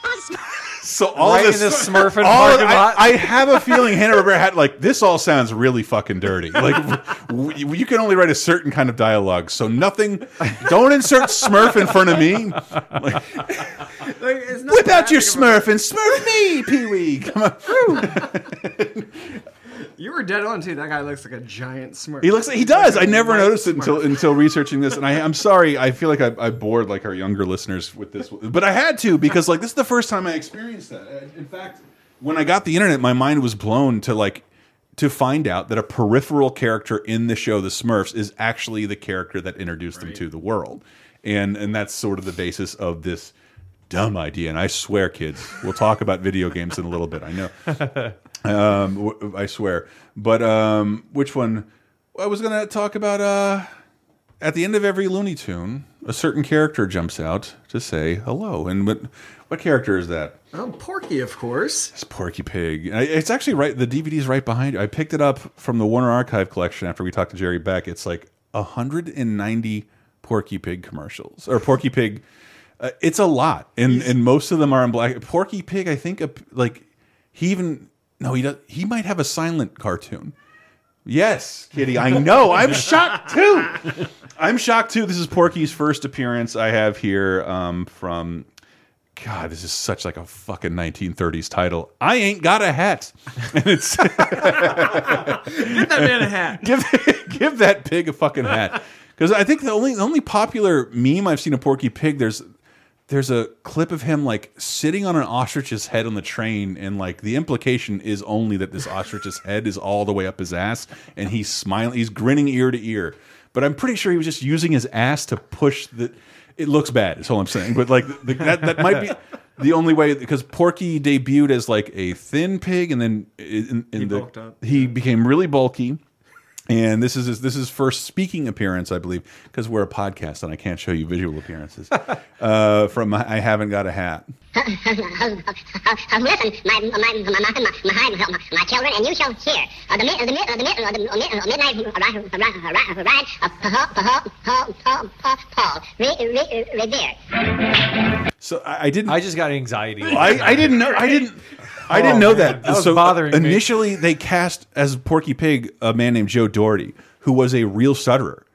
I'll smurf. So all Right in this the [LAUGHS] Smurfing all- parking I, lot? I have a feeling Hanna Barbera had like this. All sounds really fucking dirty. Like [LAUGHS] w- you can only write a certain kind of dialogue. So nothing. Don't insert Smurf in front of me. Like, Like, it's not whip out your that big of Smurf and Smurf me, Pee Wee. Come on. [LAUGHS] You were dead on too. That guy looks like a giant Smurf. He looks. like He does. I never noticed it until until researching this, and I, I'm sorry. I feel like I, I bored like our younger listeners with this, but I had to because like this is the first time I experienced that. In fact, when I got the internet, my mind was blown to like to find out that a peripheral character in the show The Smurfs is actually the character that introduced them to the world, and and that's sort of the basis of this dumb idea. And I swear, kids, we'll talk about video games in a little bit. I know. [LAUGHS] Um, w- I swear. But um, which one? I was gonna talk about. Uh, at the end of every Looney Tune, a certain character jumps out to say hello. And what what character is that? Oh, Porky, of course. It's Porky Pig. It's actually right. The DVD's right behind you. I picked it up from the Warner Archive collection after we talked to Jerry Beck. It's like 190 Porky Pig commercials or Porky Pig. Uh, it's a lot, and and most of them are in black. Porky Pig, I think, like he even no, he does. He might have a silent cartoon. Yes, Kitty. I know. I'm [LAUGHS] shocked too. I'm shocked too. This is Porky's first appearance I have here um, from. God, this is such like a fucking 1930s title. I ain't got a hat, [LAUGHS] and it's Get that man a hat. [LAUGHS] give give that pig a fucking hat. Because I think the only the only popular meme I've seen of Porky Pig there's there's a clip of him like sitting on an ostrich's head on the train, and like the implication is only that this ostrich's [LAUGHS] head is all the way up his ass, and he's smiling, he's grinning ear to ear. But I'm pretty sure he was just using his ass to push the. It looks bad. Is all I'm saying. But like the, that that might be the only way because Porky debuted as like a thin pig, and then in, in He the he became really bulky. And this is his, this is his first speaking appearance, I believe, because we're a podcast and I can't show you visual appearances. uh, from I haven't got a hat. Listen, my, my, my, my, my, my, my children, and you shall hear uh, the, mid, the, mid, the, mid, uh, the mid, uh, midnight ride, of Paul, Paul, Paul, Paul, Revere. So I, I didn't. I just got anxiety. I, I didn't know. I didn't. I Oh, didn't know man. that. That was so bothering me. initially, they cast as Porky Pig a man named Joe Dougherty, who was a real stutterer,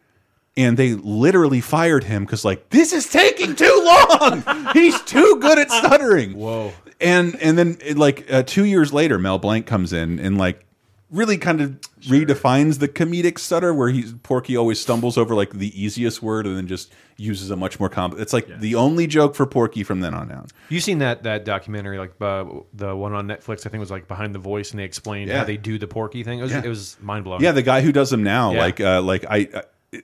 and they literally fired him because like this is taking too long. He's too good at stuttering. Whoa. And and then like uh, two years later, Mel Blanc comes in and like really kind of redefines the comedic stutter where he's Porky always stumbles over like the easiest word and then just uses a much more complex. It's like the only joke for Porky from then on out. You seen that that documentary, like uh, the one on Netflix? I think it was like Behind the Voice, and they explained Yeah. how they do the Porky thing. It was Yeah. it was mind blowing. Yeah, the guy who does them now, Yeah. like uh, like I.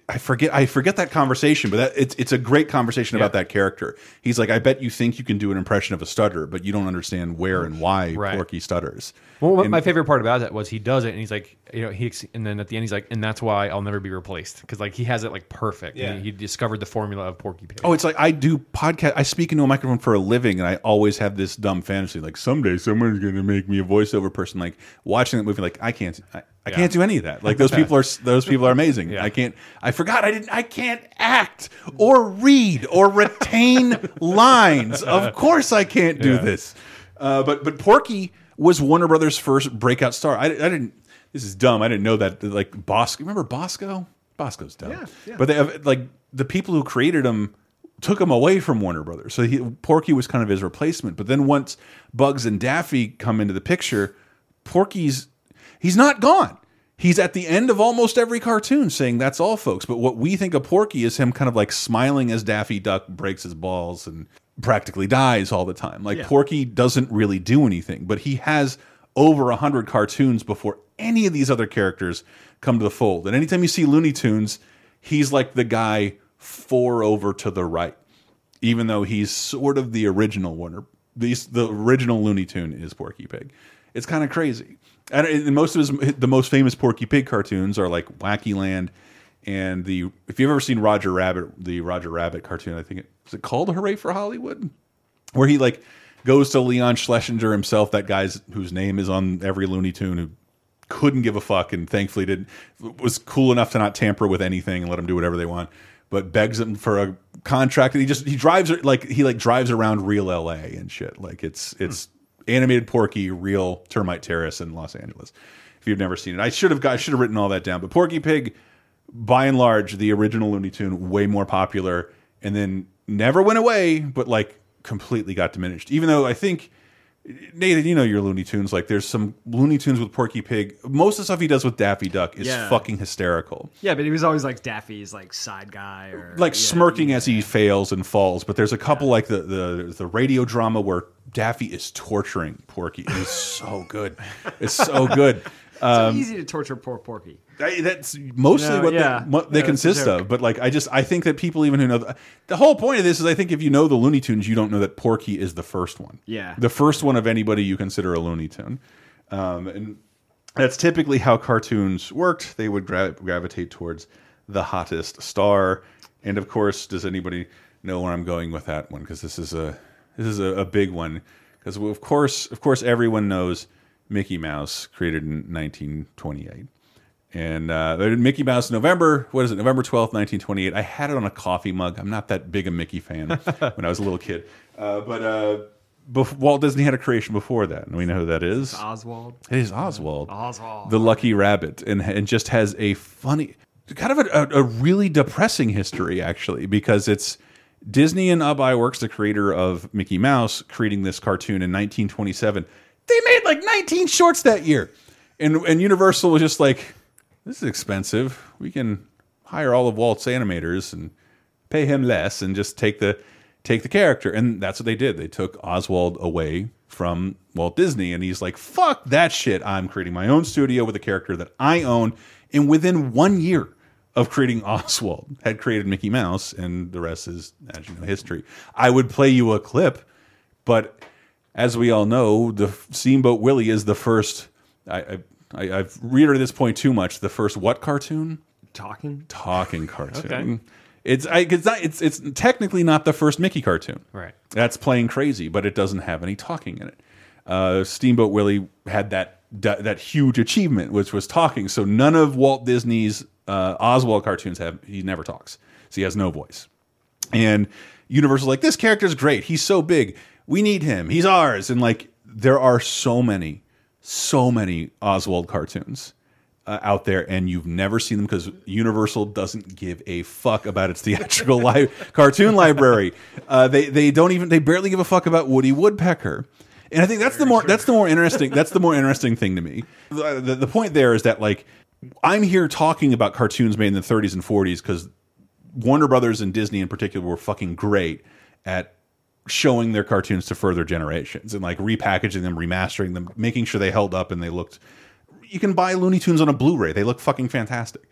I forget I forget that conversation, but that, it's it's a great conversation about that character. He's like, I bet you think you can do an impression of a stutter, but you don't understand where and why Right. Porky stutters. Well, what And- my favorite part about that was he does it, and he's like, you know, he and then at the end he's like, and that's why I'll never be replaced because like he has it like perfect. Yeah. He, he discovered the formula of Porky Pig. Oh, it's like I do podcast. I speak into a microphone for a living, and I always have this dumb fantasy, like someday someone's going to make me a voiceover person. Like watching that movie, like I can't, I, I Yeah. can't do any of that. Like those people are, those people are amazing. I can't. I forgot. I didn't. I can't act or read or retain [LAUGHS] lines. Of course, I can't do Yeah. this. Uh, but but Porky was Warner Brothers' first breakout star. I, I didn't. This is dumb. I didn't know that. Like Bosko. Remember Bosko? Bosko's dumb. Yeah, yeah. But they have like the people who created him took him away from Warner Brothers. So he, Porky was kind of his replacement. But then once Bugs and Daffy come into the picture, Porky's he's not gone. He's at the end of almost every cartoon saying that's all folks. But what we think of Porky is him kind of like smiling as Daffy Duck breaks his balls and practically dies all the time. Like Yeah. Porky doesn't really do anything, but he has over a hundred cartoons before any of these other characters come to the fold. And anytime you see Looney Tunes, he's like the guy four over to the right, even though he's sort of the original Warner. These the original Looney Tune is Porky Pig. It's kind of crazy. And, most of his the most famous Porky Pig cartoons are like Wacky Land and the if you've ever seen Roger Rabbit, the Roger Rabbit cartoon, I think it was it called Hooray for Hollywood, where he like goes to Leon Schlesinger himself, that guy's whose name is on every Looney Tune, who couldn't give a fuck and thankfully did was cool enough to not tamper with anything and let them do whatever they want, but begs him for a contract and he just he drives like he like drives around real LA and shit. Like it's it's animated Porky, real termite terrace in Los Angeles. If you've never seen it, I should have got I should have written all that down. But Porky Pig, by and large, the original Looney Tune, way more popular, and then never went away, but like completely got diminished. Even though I think Nathan, you know your Looney Tunes. Like, there's some Looney Tunes with Porky Pig. Most of the stuff he does with Daffy Duck is Yeah. fucking hysterical. Yeah, but he was always like Daffy's like side guy or Like yeah, smirking as he fails and falls. But there's a couple like the the the radio drama where Daffy is torturing Porky. It is so good. It's so [LAUGHS] good. It's so Um, easy to torture poor Porky. That's mostly No, what yeah. they, what they Yeah, consist of. But like, I just I think that people even who know the, the whole point of this is I think if you know the Looney Tunes, you don't know that Porky is the first one. Yeah. the first one of anybody you consider a Looney Tune, um, and that's typically how cartoons worked. They would gra gravitate towards the hottest star. And of course, does anybody know where I'm going with that one? Because this is a this is a, a big one. Because of course, of course, everyone knows Mickey Mouse created in 1928. And uh, Mickey Mouse, November, what is it, November 12th, 1928. I had it on a coffee mug. I'm not that big a Mickey fan [LAUGHS] when I was a little kid. Uh, but uh, Walt Disney had a creation before that. And we know who that is. Oswald. It is Oswald. Oswald. The Lucky Rabbit. And, and just has a funny, kind of a, a, a really depressing history, actually, because it's Disney and Ub Iwerks, the creator of Mickey Mouse, creating this cartoon in 1927. They made like 19 shorts that year. And, and Universal was just like, this is expensive. We can hire all of Walt's animators and pay him less and just take the take the character. And that's what they did. They took Oswald away from Walt Disney and he's like, "Fuck that shit. I'm creating my own studio with a character that I own." And within 1 year of creating [LAUGHS] Oswald, had created Mickey Mouse and the rest is as you know history. I would play you a clip, but as we all know, the Steamboat Willie is the first I, I I, I've reiterated this point too much. The first what cartoon? Talking. Talking cartoon. Okay. It's I, it's not it's it's technically not the first Mickey cartoon. Right. That's playing crazy, but it doesn't have any talking in it. Uh, Steamboat Willie had that that, that huge achievement, which was talking. So none of Walt Disney's uh, Oswald cartoons have he never talks, so he has no voice. And Universal's like, this character's great. He's so big. We need him. He's ours. And like, there are so many, so many Oswald cartoons uh, out there, and you've never seen them because Universal doesn't give a fuck about its [LAUGHS] theatrical li cartoon library. Uh, they they don't even they barely give a fuck about Woody Woodpecker. And I think that's the more that's the more interesting that's the more interesting thing to me. The, the, the point there is that like I'm here talking about cartoons made in the 30s and 40s because Warner Brothers and Disney in particular were fucking great at showing their cartoons to further generations and like repackaging them, remastering them, making sure they held up and they looked. You can buy Looney Tunes on a Blu-ray; they look fucking fantastic.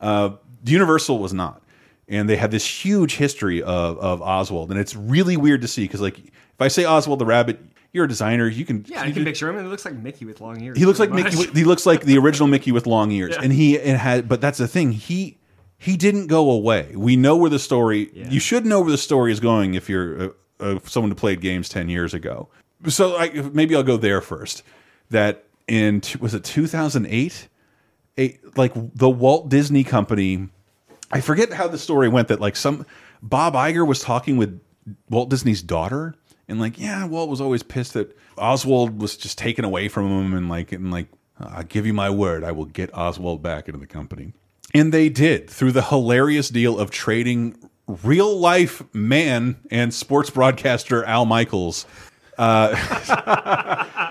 Uh, Universal was not, and they had this huge history of of Oswald, and it's really weird to see because like if I say Oswald the Rabbit, you're a designer, you can Yeah, you can picture him. It looks like Mickey with long ears. he looks like pretty Mickey. He looks like the original Mickey with long ears, Yeah. and he it had. But that's the thing. He he didn't go away. We know where the story. You should know where the story is going if you're someone who played games ten years ago. So I, maybe I'll go there first. That in was it 2008? Eight, like the Walt Disney Company. I forget how the story went. That like some Bob Iger was talking with Walt Disney's daughter, and like, yeah, Walt was always pissed that Oswald was just taken away from him, and like, and like, I give you my word, I will get Oswald back into the company, and they did through the hilarious deal of trading real life man and sports broadcaster Al Michaels uh,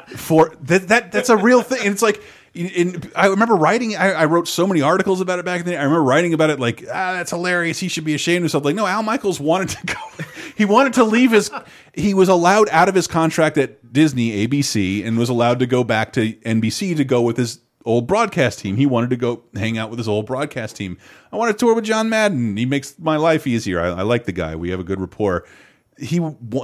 [LAUGHS] for that, that that's a real thing. And it's like, in, in- I remember writing. I, I wrote so many articles about it back then. I remember writing about it like, ah, that's hilarious. He should be ashamed of himself. Like, no, Al Michaels wanted to [LAUGHS] go. he wanted to leave his. He was allowed out of his contract at Disney ABC and was allowed to go back to NBC to go with his old broadcast team. He wanted to go hang out with his old broadcast team. I want to tour with John Madden. He makes my life easier. I, I like the guy. We have a good rapport he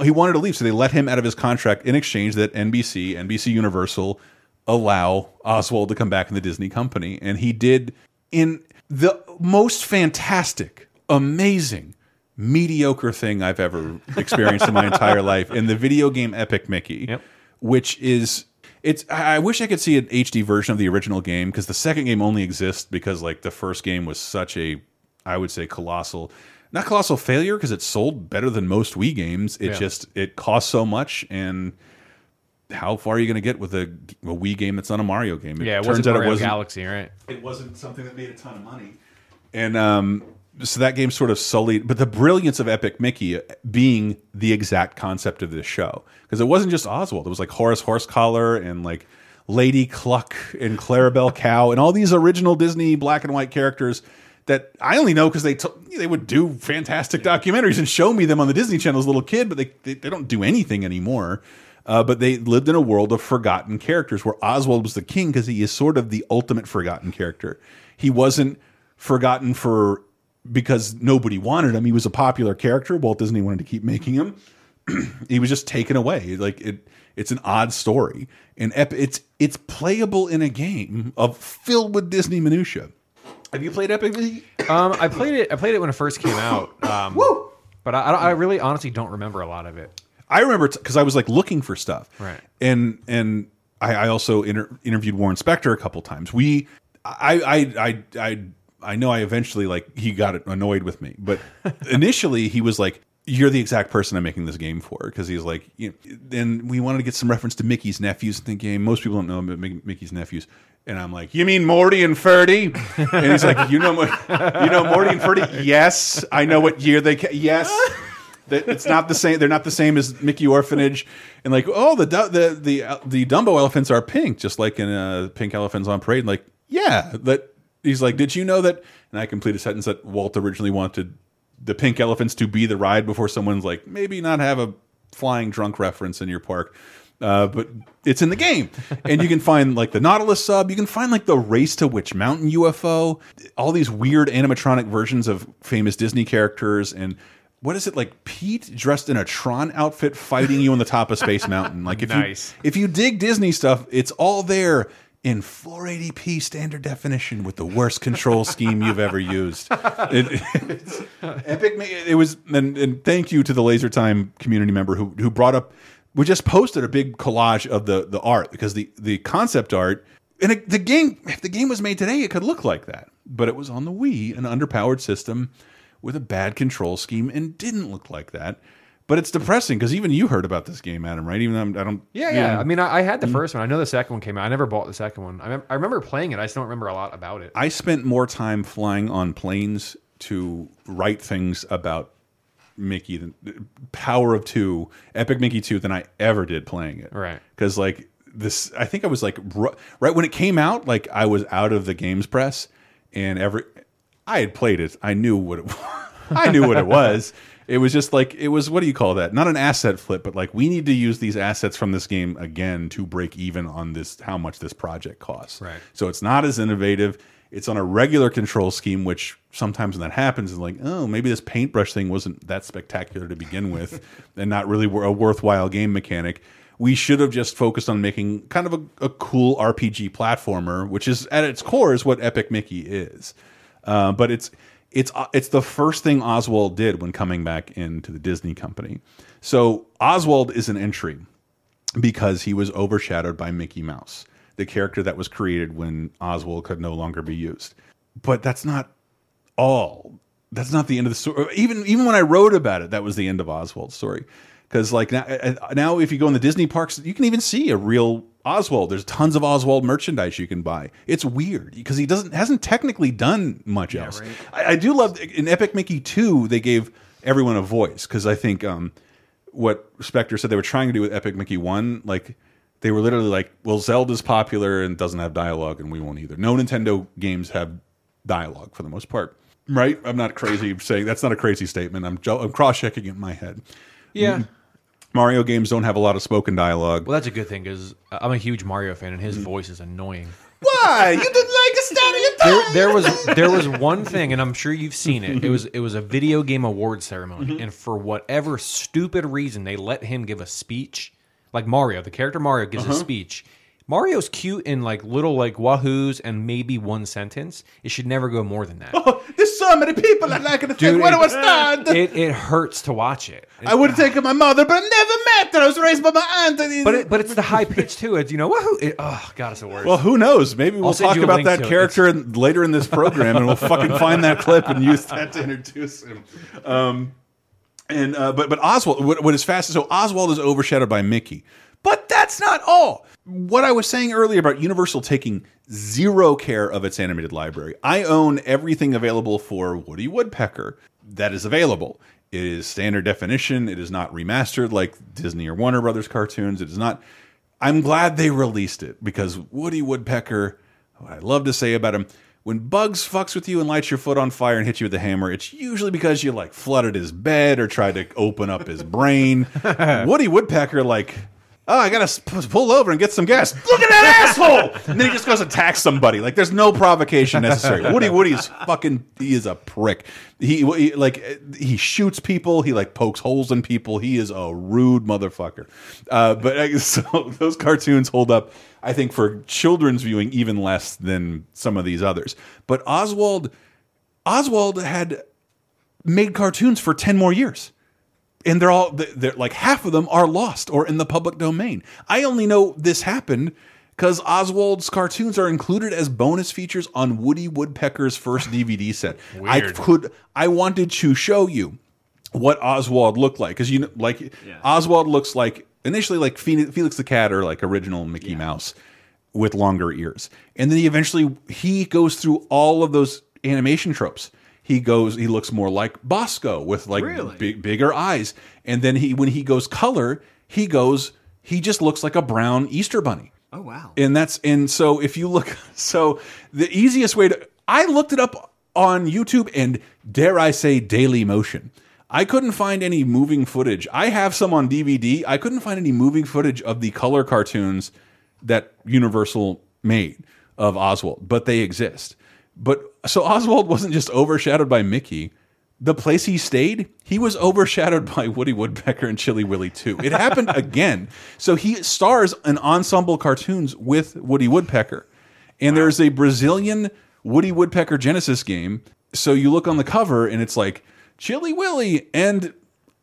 he wanted to leave, so they let him out of his contract in exchange that NBC, NBC Universal allow Oswald to come back in the Disney company, and he did in the most fantastic, amazing, mediocre thing I've ever experienced in my entire [LAUGHS] life in the video game Epic Mickey, which is. It's. I wish I could see an HD version of the original game because the second game only exists because like the first game was such a, I would say, colossal not colossal failure because it sold better than most Wii games. It Yeah. just it costs so much, and how far are you going to get with a, a Wii game that's not a Mario game? yeah, it turns wasn't out Mario it wasn't. Galaxy, right? It wasn't something that made a ton of money, and um, so that game sort of sullied. But the brilliance of Epic Mickey being the exact concept of this show, because it wasn't just Oswald. It was like Horace Horsecollar and like Lady Cluck and Clarabelle [LAUGHS] Cow and all these original Disney black and white characters that I only know because they they would do fantastic documentaries and show me them on the Disney Channel as a little kid, but they they, they don't do anything anymore. Uh, but they lived in a world of forgotten characters where Oswald was the king because he is sort of the ultimate forgotten character. He wasn't forgotten for because nobody wanted him. He was a popular character. Walt Disney wanted to keep making him. [CLEARS THROAT] he was just taken away. Like it, it's an odd story, and ep it's it's playable in a game of filled with Disney minutia. Have you played Epic Um, I played it. I played it when it first came out. [LAUGHS] Um, But I, I I really honestly don't remember a lot of it. I remember because I was like looking for stuff, Right. And and I, I also inter interviewed Warren Spector a couple times. We, I, I, I, I, I know I eventually like he got annoyed with me, but [LAUGHS] initially he was like, "You're the exact person I'm making this game for," because he's like, you know, and we wanted to get some reference to Mickey's nephews in the game. Most people don't know about Mickey's nephews. And I'm like, you mean Morty and Ferdie? And he's like, you know, you know Morty and Ferdie? Yes, I know what year they. Ca yes, it's not the same. They're not the same as Mickey Orphanage, and like, oh, the the the uh, the Dumbo elephants are pink, just like in uh, Pink Elephants on Parade. And Like, yeah, that he's like, did you know that? And I complete a sentence that Walt originally wanted the pink elephants to be the ride before someone's like, maybe not have a flying drunk reference in your park. Uh, but it's in the game, [LAUGHS] and you can find like the Nautilus sub. You can find like the Race to Witch Mountain UFO. All these weird animatronic versions of famous Disney characters, and what is it like Pete dressed in a Tron outfit fighting you on the top of Space Mountain? Like if [LAUGHS] Nice. you if you dig Disney stuff, it's all there in 480p standard definition with the worst control scheme you've ever used. It, [LAUGHS] epic. It was, and, and thank you to the Laser Time community member who who brought up. We just posted a big collage of the the art because the the concept art and it, the game. If the game was made today, it could look like that, but it was on the Wii, an underpowered system with a bad control scheme, and didn't look like that. But it's depressing because even you heard about this game, Adam, right? Even though I'm, I don't. Yeah, yeah. I mean, I, I had the Mm. first one. I know the second one came out. I never bought the second one. I, I remember playing it. I just don't remember a lot about it. I spent more time flying on planes to write things about Mickey, than, Power of Two, Epic Mickey Two, than I ever did playing it. Right. Because like this, I think I was like right when it came out, like I was out of the games press, and every I had played it. I knew what it. [LAUGHS] I knew what it was. It was just like it was. What do you call that? Not an asset flip, but like we need to use these assets from this game again to break even on this. How much this project costs. Right. So it's not as innovative. It's on a regular control scheme, which sometimes when that happens is like, oh, maybe this paintbrush thing wasn't that spectacular to begin with, [LAUGHS] and not really a worthwhile game mechanic. We should have just focused on making kind of a, a cool RPG platformer, which is at its core is what Epic Mickey is. Uh, but it's it's uh, it's the first thing Oswald did when coming back into the Disney company. So Oswald is an entry because he was overshadowed by Mickey Mouse, the character that was created when Oswald could no longer be used. But that's not all. That's not the end of the story. Even even when I wrote about it, that was the end of Oswald's story. Because like now, uh, now, if you go in the Disney parks, you can even see a real Oswald. There's tons of Oswald merchandise you can buy. It's weird because he doesn't hasn't technically done much else. I, I do love in Epic Mickey two they gave everyone a voice because I think um, what Spector said they were trying to do with Epic Mickey one like they were literally like, well, Zelda's popular and doesn't have dialogue, and we won't either. No Nintendo games have dialogue for the most part, right? I'm not crazy saying that's not a crazy statement. I'm I'm cross checking it in my head. Yeah. Mario games don't have a lot of spoken dialogue. Well, that's a good thing because I'm a huge Mario fan, and Mm. his voice is annoying. Why you didn't like a static There, there was there was one thing, and I'm sure you've seen it. It was [LAUGHS] it was a video game award ceremony, Mm-hmm. and for whatever stupid reason, they let him give a speech. Like Mario, the character Mario gives a Uh-huh. speech. Mario's cute in like little like wahoos and maybe one sentence. It should never go more than that. Oh, [LAUGHS] There's so many people that like it. Dude, Where do I it- start? [LAUGHS] It, it hurts to watch it. I would have taken my mother, but I never met her. I was raised by my aunt. But it, but it's the high pitch too. It's you know wahoo. It, oh god, it's the worst. Well, who knows? Maybe we'll talk about that character in, later in this program, and we'll fucking find that clip and use that to introduce him. Um, and uh, but but Oswald, what, what is fast? So Oswald is overshadowed by Mickey, but that's not all. What I was saying earlier about Universal taking zero care of its animated library. I own everything available for Woody Woodpecker that is available. It is standard definition. It is not remastered like Disney or Warner Brothers cartoons. It is not. I'm glad they released it because Woody Woodpecker, what I love to say about him, when Bugs fucks with you and lights your foot on fire and hits you with a hammer, it's usually because you like flooded his bed or tried to open up his brain. [LAUGHS] Woody Woodpecker, like, Oh, I gotta pull over and get some gas. Look at that [LAUGHS] asshole! And then he just goes and attacks somebody. Like there's no provocation necessary. [LAUGHS] Woody Woody's fucking. He is a prick. He, he like he shoots people. He like pokes holes in people. He is a rude motherfucker. Uh, but [LAUGHS] so those cartoons hold up. I think for children's viewing even less than some of these others. But Oswald, Oswald had made cartoons for 10 more years. And they're all they're like half of them are lost or in the public domain. I only know this happened because Oswald's cartoons are included as bonus features on Woody Woodpecker's first DVD set. I could I wanted to show you what Oswald looked like because you know like Oswald looks like initially like Phoenix, Felix the Cat or like original Mickey Mouse with longer ears, and then he eventually he goes through all of those animation tropes. He goes, he looks more like Bosko with like Really? big, bigger eyes, and then he when he goes color, he goes he just looks like a brown Easter bunny. Oh wow. And that's and so if you look [LAUGHS] so the easiest way to I looked it up on YouTube and dare I say Daily Motion. I couldn't find any moving footage. I have some on DVD. I couldn't find any moving footage of the color cartoons that Universal made of Oswald, but they exist. But so Oswald wasn't just overshadowed by Mickey. The place he stayed, he was overshadowed [LAUGHS] by Woody Woodpecker and Chilly Willy too. It happened [LAUGHS] again. So he stars in ensemble cartoons with Woody Woodpecker. And there's a Brazilian Woody Woodpecker Genesis game. So you look on the cover and it's like Chilly Willy and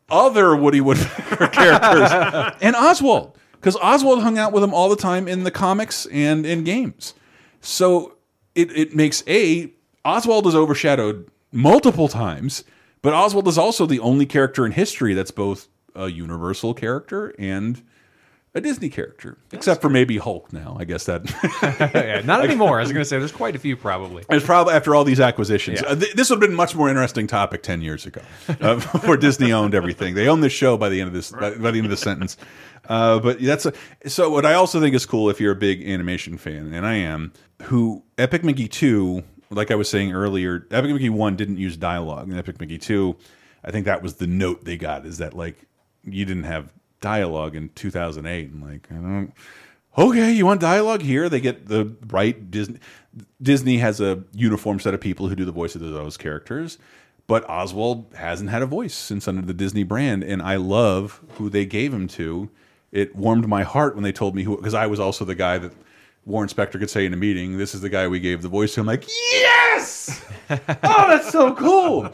other Woody Woodpecker [LAUGHS] characters and Oswald because Oswald hung out with him all the time in the comics and in games. So it it makes a Oswald is overshadowed multiple times, but Oswald is also the only character in history that's both a Universal character and a Disney character, except for maybe Hulk. Now, I guess that [LAUGHS] yeah, not anymore. I was going to say there's quite a few probably. it's probably after all these acquisitions. Yeah. Uh, th this would have been a much more interesting topic ten years ago, uh, [LAUGHS] before Disney owned everything. They own this show by the end of this by, by the end of the sentence. Uh, but that's a, so. What I also think is cool if you're a big animation fan, and I am, who Epic Mickey two, like I was saying earlier, Epic Mickey one didn't use dialogue, and Epic Mickey two, I think that was the note they got is that like you didn't have dialogue in 2008, and like I don't okay, you want dialogue here? They get the right Disney. Disney has a uniform set of people who do the voices of those characters, but Oswald hasn't had a voice since under the Disney brand, and I love who they gave him to. It warmed my heart when they told me who, because I was also the guy that Warren Spector could say in a meeting, "This is the guy we gave the voice to." I'm like, yes, [LAUGHS] oh, that's so cool.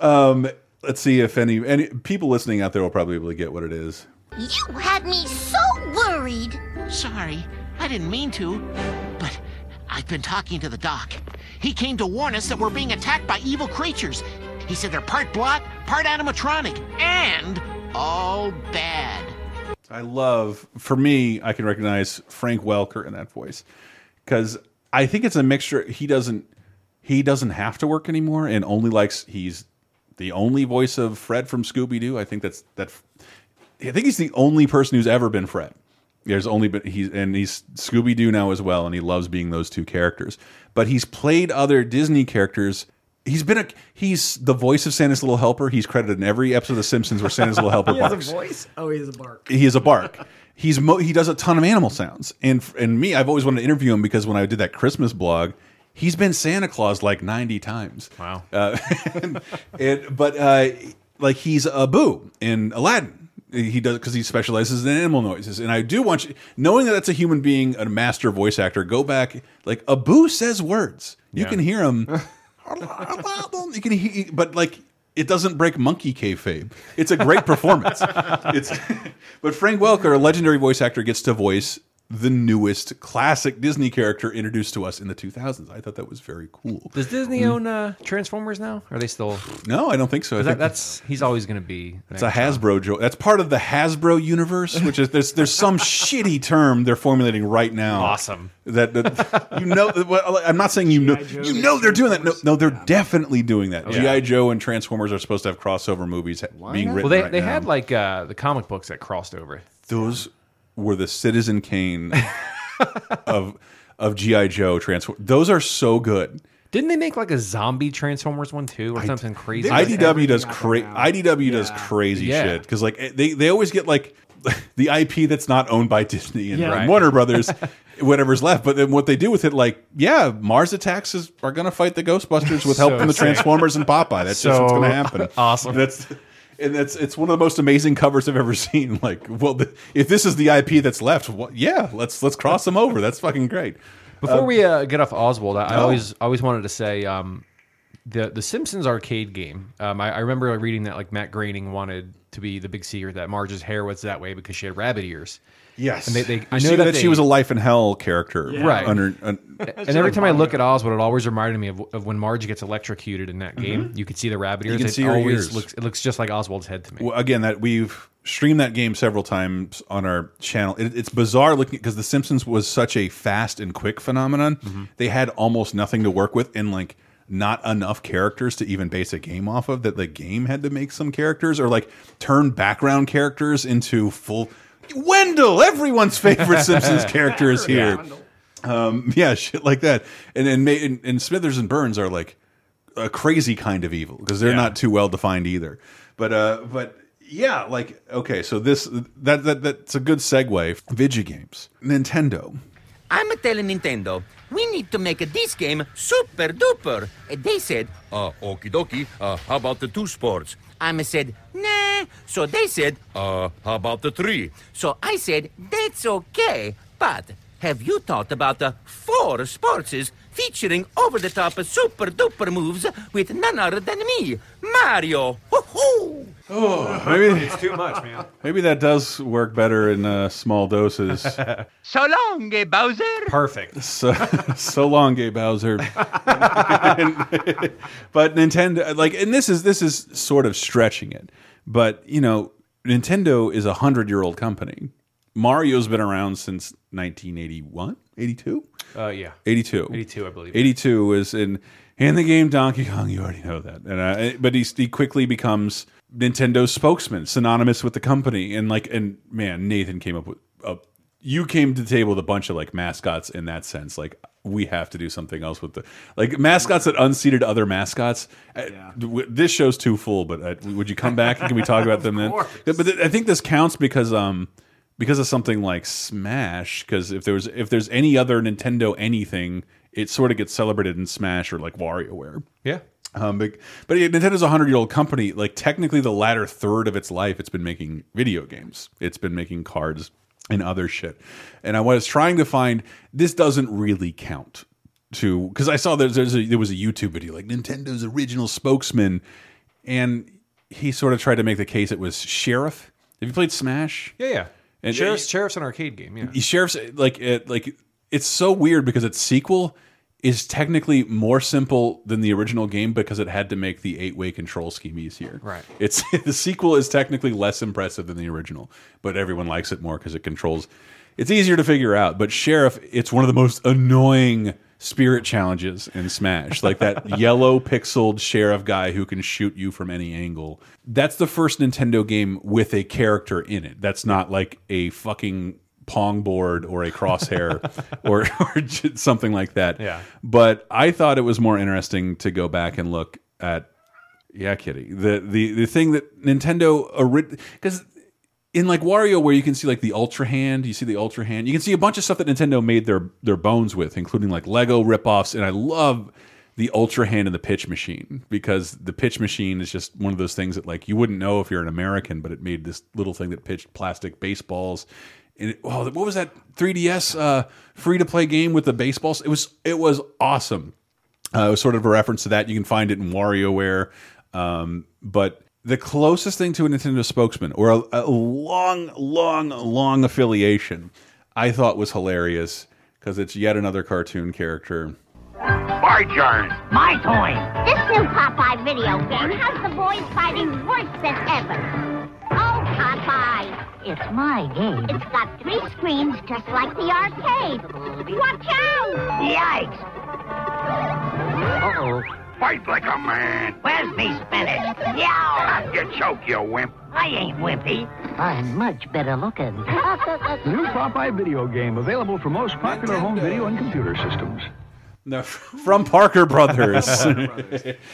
Um, let's see if any any people listening out there will probably be able to get what it is. You had me so worried. Sorry, I didn't mean to. But I've been talking to the doc. He came to warn us that we're being attacked by evil creatures. He said they're part blot, part animatronic, and all bad. I love, for me, I can recognize Frank Welker in that voice because I think it's a mixture. He doesn't, he doesn't have to work anymore, and only likes he's the only voice of Fred from Scooby Doo. I think that's that. I think he's the only person who's ever been Fred. There's only been he's and he's Scooby Doo now as well, and he loves being those two characters. But he's played other Disney characters. He's been a he's the voice of Santa's Little Helper. He's credited in every episode of The Simpsons where Santa's Little Helper [LAUGHS] He has a voice. Oh, he has a bark. he is a bark. He's mo he does a ton of animal sounds, and and me, I've always wanted to interview him because when I did that Christmas blog, he's been Santa Claus like ninety times. Wow. Uh, [LAUGHS] and, and- but uh, like he's Abu in Aladdin. He does because he specializes in animal noises, and I do want you knowing that that's a human being, a master voice actor. Go back, like Abu says words. You Yeah. can hear him. [LAUGHS] you can but like it doesn't break monkey kayfabe. It's a great performance. it's, [LAUGHS] but Frank Welker, a legendary voice actor, gets to voice the newest classic Disney character introduced to us in the 2000s. I thought that was very cool. Does Disney own uh, Transformers now? Are they still? No, I don't think so. I that, think that's he's always going to be. It's a Hasbro joke. That's part of the Hasbro universe, which is there's there's some [LAUGHS] shitty term they're formulating right now. Awesome. That, that you know. well, I'm not saying you know. You know they're doing that. No, no, they're definitely doing that. Yeah. GI Joe and Transformers are supposed to have crossover movies being Well, written. they right they now. had like uh, the comic books that crossed over. those were the Citizen Kane [LAUGHS] of of GI Joe Transform. Those are so good. Didn't they make like a zombie Transformers one too, or something crazy? IDW does cra IDW does crazy Yeah. shit because like they they always get like [LAUGHS] the IP that's not owned by Disney and, Yeah. Right. Warner Brothers, [LAUGHS] whatever's left. But then what they do with it, like, yeah, Mars Attacks is, are going to fight the Ghostbusters with help So from the. Transformers and Popeye. That's just what's going to happen. awesome. That's and that's it's one of the most amazing covers I've ever [LAUGHS] seen. Like, well, the, if this is the IP that's left, what, yeah, let's let's cross them over. That's fucking great. Before Uh, we uh, get off Oswald, I, I Oh. always always wanted to say um, the the Simpsons arcade game. Um, I, I remember reading that like Matt Groening wanted to be the big secret that Marge's hair was that way because she had rabbit ears. Yes, and they, they I know that, that they- she was a life in hell character, right? Under, un- and every time I look at Oswald, it always reminded me of, of when Marge gets electrocuted in that game. Mhm. You can see the rabbit You ears. can It see her always ears. looks it looks just like Oswald's head to me. Well, again, that we've streamed that game several times on our channel. It, it's bizarre looking because The Simpsons was such a fast and quick phenomenon. Mm-hmm. They had almost nothing to work with, and like not enough characters to even base a game off of. That the game had to make some characters or like turn background characters into full. Wendell, everyone's favorite [LAUGHS] Simpsons character is here. Um, yeah, shit like that. And then Ma- and, and Smithers and Burns are like a crazy kind of evil because they're Yeah. not too well defined either. But uh, but yeah, like okay, so this that that that's a good segue. Video games, Nintendo. I'm telling Nintendo, we need to make this game super duper. And They said, uh, okie dokie, uh, how about the two sports? I said, nah. So they said, uh, how about the three? So I said, that's okay. But have you thought about the four sports featuring over the top super duper moves with none other than me, Mario? Woohoo! Oh, maybe it's too much, man. Maybe that does work better in uh, small doses. [LAUGHS] So long, eh, Bowser. Perfect. [LAUGHS] so, so long, Gay Bowser. [LAUGHS] but Nintendo, like, and this is this is sort of stretching it, but you know, Nintendo is a hundred year old company. Mario's been around since 1981, 82. Uh, yeah. 82. 82, I believe. 82 is in in the game Donkey Kong. You already know that, and uh, but he he quickly becomes Nintendo's spokesman, synonymous with the company. And like, and man, Nathan came up with a. You came to the table with a bunch of like mascots in that sense. Like, we have to do something else with the like mascots that unseated other mascots. Uh, This show's too full, but uh, would you come back and can we talk about [LAUGHS] them then? But th- I think this counts because um because of something like Smash. Because if there was if there's any other Nintendo anything, it sort of gets celebrated in Smash or like WarioWare. Yeah. Um, but but yeah, Nintendo's a hundred year old company. Like technically, the latter third of its life, it's been making video games. It's been making cards and other shit. And I was trying to find this doesn't really count to because I saw there's, there's a, there was a YouTube video like Nintendo's original spokesman, and he sort of tried to make the case it was Sheriff. Have you played Smash? Yeah, yeah. And Sheriff's, Sheriff's an arcade game. Yeah. Sheriff's like it, like it's so weird because its sequel is technically more simple than the original game because it had to make the eight way control scheme easier. Right. It's [LAUGHS] the sequel is technically less impressive than the original, but everyone likes it more because it controls. It's easier to figure out. But Sheriff, it's one of the most annoying spirit challenges in Smash. Like that [LAUGHS] yellow pixeled sheriff guy who can shoot you from any angle. That's the first Nintendo game with a character in it. That's not like a fucking pong board or a crosshair [LAUGHS] or, or something like that. Yeah. But I thought it was more interesting to go back and look at yeah, Kitty. The the the thing that Nintendo because in like Wario, where you can see like the Ultra Hand, you see the Ultra Hand. You can see a bunch of stuff that Nintendo made their their bones with, including like Lego ripoffs. And I love the Ultra Hand and the Pitch Machine because the Pitch Machine is just one of those things that like you wouldn't know if you're an American, but it made this little thing that pitched plastic baseballs. And it, oh, what was that 3DS uh, free to play game with the baseballs? It was it was awesome. Uh, it was sort of a reference to that. You can find it in WarioWare. Um, but the closest thing to a Nintendo spokesman or a, a long, long, long affiliation, I thought was hilarious because it's yet another cartoon character. My turn. My toy. This new Popeye video game has the boys fighting worse than ever. Oh, Popeye. It's my game. It's got three screens just like the arcade. Watch out! Yikes! Uh-oh. Fight like a man. Where's me spinach? Yeah! You choke, you wimp. I ain't wimpy. I'm much better looking. The [LAUGHS] new Popeye video game available for most popular home video and computer systems. No, from [LAUGHS] Parker Brothers.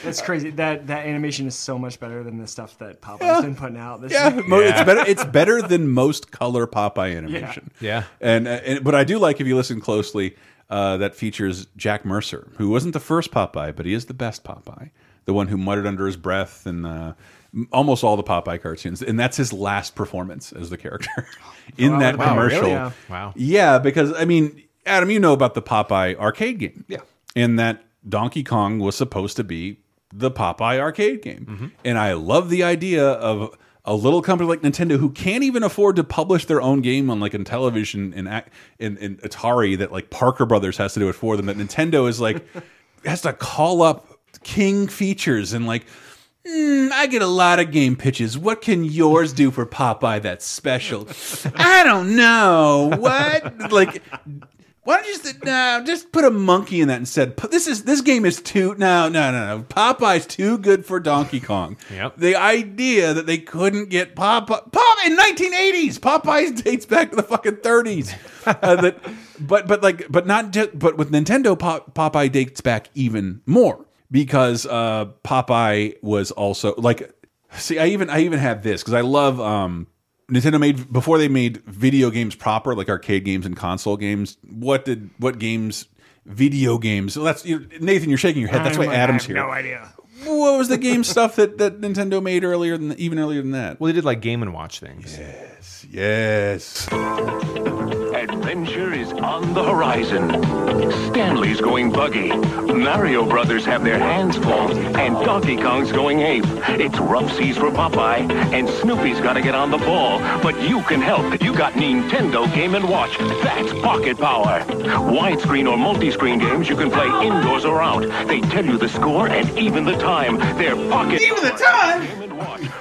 That's crazy. That that animation is so much better than the stuff that Popeye's been putting out. This Yeah, year. mo- it's better. It's better than most color Popeye [LAUGHS] animation. Yeah. and, uh, and but I do like if you listen closely uh, that features Jack Mercer, who wasn't the first Popeye, but he is the best Popeye, the one who muttered under his breath and uh, almost all the Popeye cartoons, and that's his last performance as the character [LAUGHS] in wow, that wow, commercial. really? Yeah. Wow. Yeah, because I mean, Adam, you know about the Popeye arcade game. Yeah. And that Donkey Kong was supposed to be the Popeye arcade game. And I love the idea of a little company like Nintendo who can't even afford to publish their own game on like in television and in, in Atari that like Parker Brothers has to do it for them. That Nintendo is like [LAUGHS] has to call up King features and like "Hmm, I get a lot of game pitches. What can yours do for Popeye that's special? [LAUGHS] I don't know. What? Like, why don't you just no, just put a monkey in that instead? This is this game is too no no no no. Popeye's too good for Donkey Kong. Yep. The idea that they couldn't get Popeye Pop in 1980s. Popeye dates back to the fucking 30s. [LAUGHS] Uh, that, but but like but not just but with Nintendo Pop, Popeye dates back even more because uh Popeye was also like see I even I even have this because I love um Nintendo made before they made video games proper, like arcade games and console games. What did what games? Video games. So that's you Nathan. You're shaking your head. That's why I Adam's have here. No idea. What was the game stuff that that Nintendo made earlier than even earlier than that? Well, they did like Game and Watch things. Yes, yes. Adventure is on the horizon. Stanley's going buggy. Mario Brothers have their hands full, and Donkey Kong's going ape. It's rough seas for Popeye, and Snoopy's got to get on the ball. But you can help. You got Nintendo Game and Watch. That's pocket power. Widescreen or multi-screen games you can play indoors or out. They tell you the score and even the time. They're pocket. Even the time.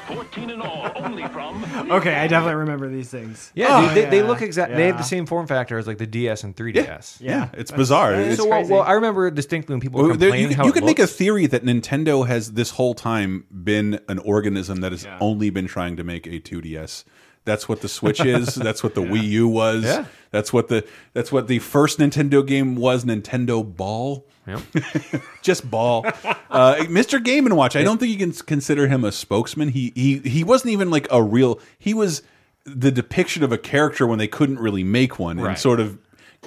Game and Watch. 14 and all. Only from. [LAUGHS] Okay, I definitely remember these things. Yeah, Oh, dude, they, they yeah. look exact. They have the same form factor as like the DS and 3DS. Yeah, it's bizarre. It's So well, crazy. well, I remember distinctly when people were Well, there- complaining you could, how you it could make a looks. theory that Nintendo has this whole time been an organism that has only been trying to make a 2DS. That's what the Switch [LAUGHS] is. That's what the Wii U was. Yeah. That's what the that's what the first Nintendo game was. Nintendo Ball. Yep. [LAUGHS] Just ball. Uh, Mr. Game and Watch. I don't think you can consider him a spokesman. He he he wasn't even like a real. He was the depiction of a character when they couldn't really make one, and sort of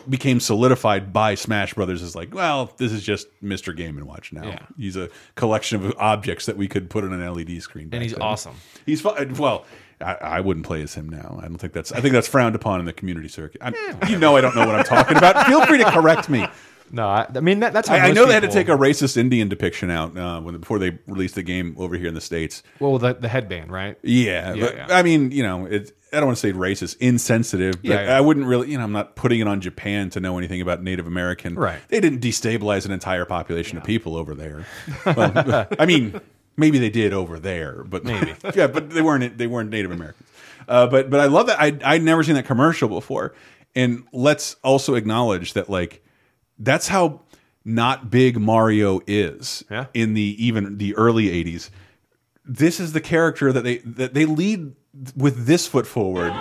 became solidified by Smash Brothers is like, well, this is just Mr. Game and Watch now. Yeah. He's a collection of objects that we could put on an LED screen. And he's then. awesome. He's fun. Well. I, I wouldn't play as him now. I don't think that's. I think that's frowned upon in the community circuit. I'm, you know, I don't know what I'm talking about. Feel free to correct me. No, I, I mean that, that's. I, I know they had to take a racist Indian depiction out uh, when before they released the game over here in the states. Well, the the headband, right? Yeah, Yeah, but, yeah. I mean, you know, it, I don't want to say racist, insensitive, but Yeah, yeah. I wouldn't really, you know, I'm not putting it on Japan to know anything about Native American. Right. They didn't destabilize an entire population of people over there. Well, [LAUGHS] I mean, maybe they did over there, but Maybe. [LAUGHS] yeah, but they weren't they weren't Native Americans. Uh, but but I love that I I'd never seen that commercial before, and let's also acknowledge that like that's how not big Mario is Yeah. in the even the early '80s. This is the character that they that they lead with this foot forward.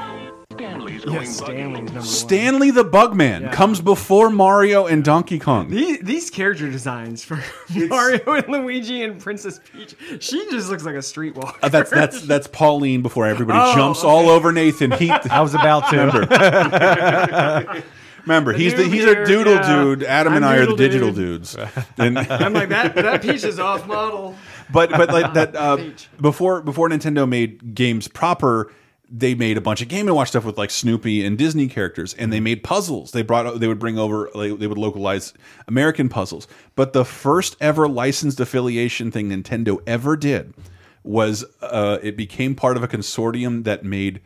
Stanley's Yeah, going Stanley's number one. Stanley the Bugman Yeah. comes before Mario and Donkey Kong. These, these character designs for [LAUGHS] Mario and Luigi and Princess Peach, she just looks like a streetwalker. Uh, that's that's that's Pauline before everybody Oh, jumps okay. all over Nathan. He, [LAUGHS] I was about to. remember, remember he's the he's a doodle yeah. dude. Adam and I'm I are the digital dude. dudes. [LAUGHS] And I'm like that. That Peach is off model. but but like that uh, before before Nintendo made games proper, they made a bunch of Game and Watch stuff with like Snoopy and Disney characters, and they made puzzles. They brought they would bring over like, they would localize American puzzles. But the first ever licensed affiliation thing Nintendo ever did was uh, it became part of a consortium that made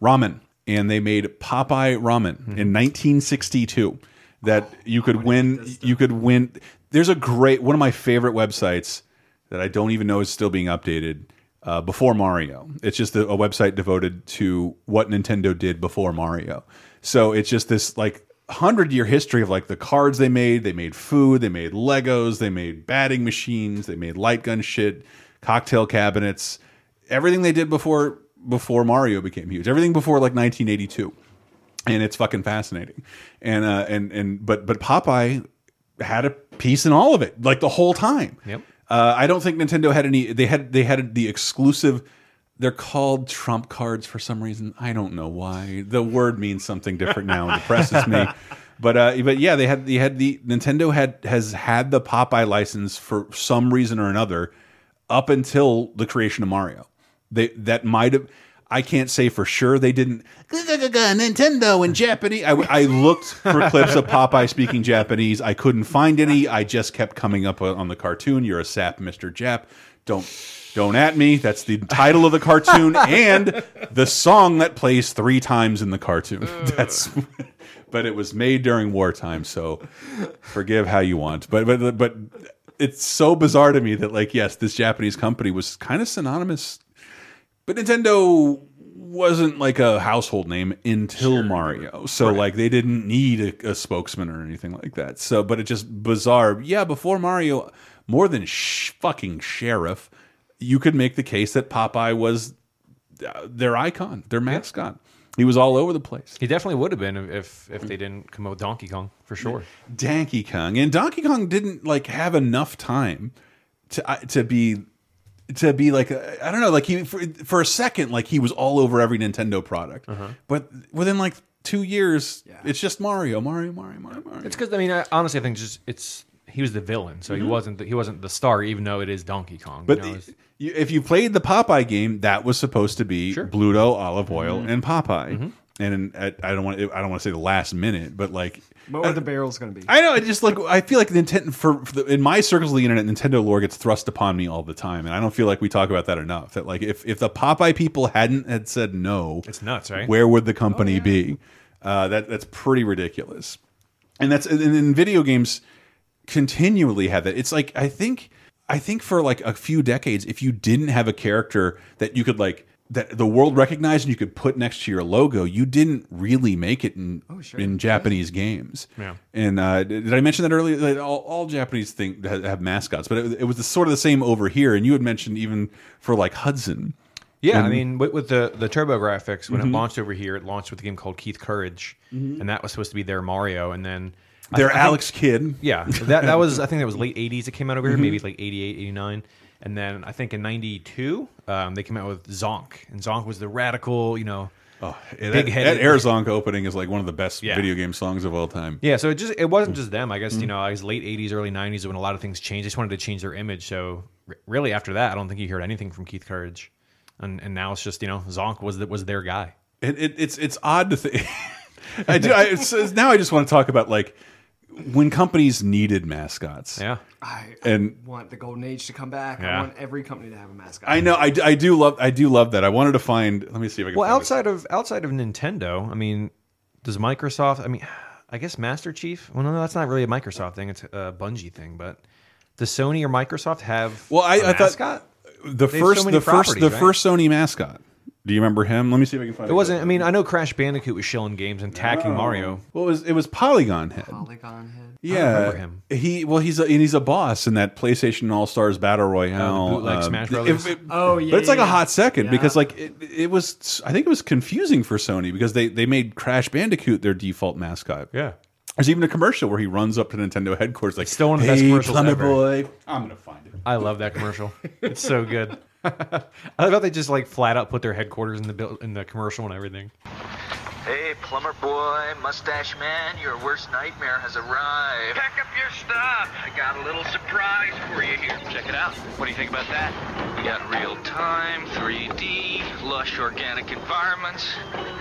ramen, and they made Popeye ramen in 1962. That you could win. You could win. There's a great one of my favorite websites that I don't even know is still being updated. Uh, before Mario, it's just a, a website devoted to what Nintendo did before Mario. So it's just this like hundred year history of like the cards they made. They made food. They made Legos. They made batting machines. They made light gun shit, cocktail cabinets, everything they did before before Mario became huge. Everything before like 1982 and it's fucking fascinating. And uh, and and but but Popeye had a piece in all of it, like the whole time. Yep. Uh, I don't think Nintendo had any. They had they had the exclusive. They're called trump cards for some reason. I don't know why. The word means something different now and depresses me. [LAUGHS] But uh, but yeah, they had they had the Nintendo had has had the Popeye license for some reason or another up until the creation of Mario. They that might have. I can't say for sure they didn't. Nintendo in Japanese. I, I looked for [LAUGHS] clips of Popeye speaking Japanese. I couldn't find any. I just kept coming up on the cartoon. You're a sap, Mr. Jap. Don't don't at me. That's the title of the cartoon [LAUGHS] and the song that plays three times in the cartoon. [LAUGHS] That's. But it was made during wartime, so forgive how you want. But but but it's so bizarre to me that like yes, this Japanese company was kind of synonymous but Nintendo wasn't like a household name until Mario. So like they didn't need a, a spokesman or anything like that. So but it just bizarre. Yeah, before Mario, more than sh fucking sheriff, you could make the case that Popeye was uh, their icon, their mascot. He was all over the place. He definitely would have been if if they didn't come out with Donkey Kong for sure. Donkey Kong and Donkey Kong didn't like have enough time to uh, to be to be like uh, I don't know like he for, for a second like he was all over every Nintendo product, Uh-huh. but within like two years it's just Mario, Mario, Mario, Mario, Mario. It's because I mean, I, honestly, I think just it's he was the villain, so he Mhm. wasn't the, he wasn't the star, even though it is Donkey Kong. But you know, it's- you, if you played the Popeye game, that was supposed to be Bluto, Olive Oyl, Mhm. and Popeye. Mhm. And at, I don't want I don't want to say the last minute, but like What are the barrels going to be? I know. I just like I feel like Nintendo for, for the, in my circles of the internet, Nintendo lore gets thrust upon me all the time, and I don't feel like we talk about that enough. That like if if the Popeye people hadn't had said no, It's nuts, right? Where would the company be? Uh, that that's pretty ridiculous, and that's and in video games continually have that. It's like I think I think for like a few decades, if you didn't have a character that you could like that the world recognized and you could put next to your logo, you didn't really make it in in Japanese games. Yeah. And uh, did I mention that earlier? That all, all Japanese thing have, have mascots, but it, it was the, sort of the same over here. And you had mentioned even for like Hudson. Yeah, I mean, with, with the the TurboGrafx, when Mhm. it launched over here, it launched with a game called Keith Courage, Mhm. and that was supposed to be their Mario, and then I Their thi- I think- Alex Kidd. Yeah, that that was [LAUGHS] I think that was late '80s. It came out over here, Mhm. maybe like '88, '89, and then I think in '92 um, they came out with Zonk, and Zonk was the radical, you know, Oh, big that, that Air Zonk opening is like one of the best Yeah. video game songs of all time. Yeah, so it just it wasn't just them. I guess Mhm. you know, it was late '80s, early '90s when a lot of things changed. They just wanted to change their image. So really, after that, I don't think you heard anything from Keith Courage, and and now it's just you know Zonk was the, was their guy. It, it, it's it's odd to think. [LAUGHS] I do. I, now I just want to talk about like when companies needed mascots. Yeah. I, And- want the golden age to come back. Yeah. I want every company to have a mascot. I know. I, do- I do love. I do love that. I wanted to find. Let me see if I can. Well, find outside of outside of Nintendo, I mean, does Microsoft? I mean, I guess Master Chief. Well, no, that's not really a Microsoft thing. It's a Bungie thing. But does Sony or Microsoft have? Well, I, a I thought mascot? the They first, so many the first, the right? first Sony mascot. Do you remember him? Let me see if I can find. It It wasn't. I mean, I know Crash Bandicoot was shilling games and attacking No. Mario. Well, it was it was Polygon Head. Polygon Head. Yeah, remember him. He well, he's a, and he's a boss in that PlayStation All Stars Battle Royale. bootleg um, Smash it- Brothers? it- Oh, yeah, but it's like yeah, a hot second yeah. because like it, it was. I think it was confusing for Sony because they they made Crash Bandicoot their default mascot. Yeah. There's even a commercial where he runs up to Nintendo headquarters like, Still one of the hey, best commercials Plumber ever. boy. I'm gonna find it. I love that commercial. it's so good. [LAUGHS] [LAUGHS] I love how they just like flat out put their headquarters in the buil- in the commercial and everything. Hey, plumber boy, mustache man, your worst nightmare has arrived. Pack up your stuff. I got a little surprise for you here. Check it out. What do you think about that? We got real time, 3D, lush organic environments.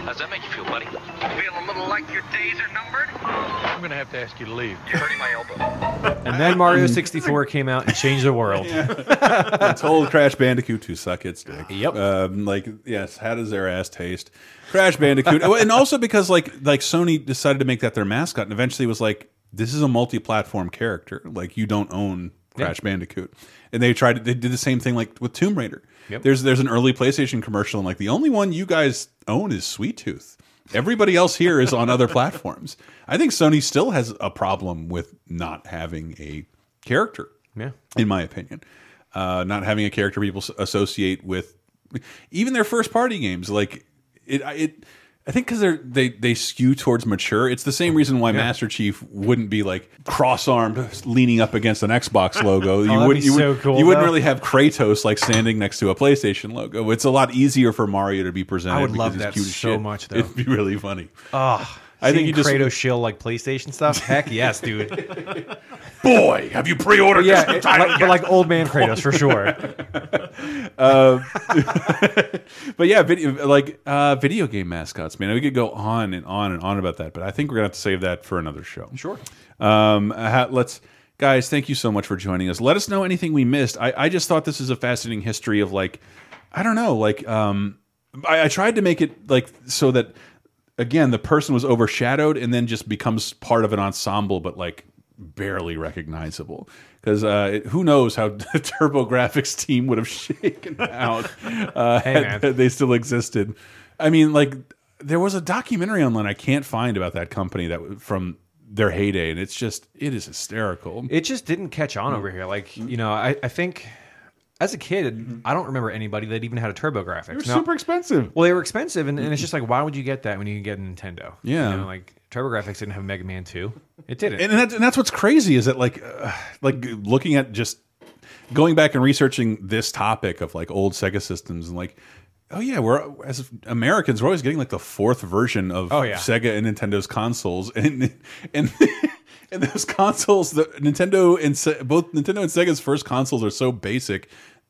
How's that make you feel, buddy? Feel a little like your days are numbered? I'm gonna have to ask you to leave. You're hurting my elbow. [LAUGHS] And then Mario 64 came out and changed the world. I told Crash Bandicoot to suck its dick. Yep. Um, like, yes, how does their ass taste? Crash Bandicoot, Oh, and also because like like Sony decided to make that their mascot, and eventually was like, this is a multi-platform character. Like, you don't own Crash Bandicoot, and they tried. They did the same thing like with Tomb Raider. Yep. There's there's an early PlayStation commercial, and like the only one you guys own is Sweet Tooth. Everybody else here is on other [LAUGHS] platforms. I think Sony still has a problem with not having a character. Yeah. in my opinion, uh, not having a character people associate with even their first party games. Like it, it. I think because they they they skew towards mature. It's the same reason why Master Chief wouldn't be like cross armed, leaning up against an Xbox [LAUGHS] logo. you Oh, that'd wouldn't. You, so would, cool, you wouldn't really have Kratos like standing next to a PlayStation logo. It's a lot easier for Mario to be presented. I would love that cute so shit. much, though. It'd be really funny. Oh, I think you just Kratos shield like PlayStation stuff. Heck yes, dude. [LAUGHS] boy, have you pre-ordered yeah, this it- title like, but like old man Kratos for sure. Uh, [LAUGHS] [LAUGHS] but yeah, video like uh, video game mascots, man. We could go on and on and on about that, but I think we're gonna have to save that for another show. Sure. Um, ha- let's guys, thank you so much for joining us. Let us know anything we missed. I, I just thought this is a fascinating history of like, I don't know, like um, I, I tried to make it like so that again the person was overshadowed and then just becomes part of an ensemble, but like barely recognizable because uh, who knows how [LAUGHS] the TurboGrafx team would have [LAUGHS] shaken out uh, Hey, had- had [LAUGHS] they still existed. I mean, like there was a documentary online I can't find about that company that from their heyday, and it's just it is hysterical. It just didn't catch on over here. Like you know, I, I think as a kid, I don't remember anybody that even had a TurboGrafx. They were Now- super expensive. Well, they were expensive, and, and it's just like, why would you get that when you can get a Nintendo? Yeah. you know, like TurboGrafx didn't have Mega Man Two. It didn't. and, that's, and that's what's crazy is that like uh, like looking at just going back and researching this topic of like old Sega systems and like oh yeah we're as Americans we're always getting like the fourth version of Oh, yeah. Sega and Nintendo's consoles [LAUGHS] and and and those consoles the Nintendo and both Nintendo and Sega's first consoles are so basic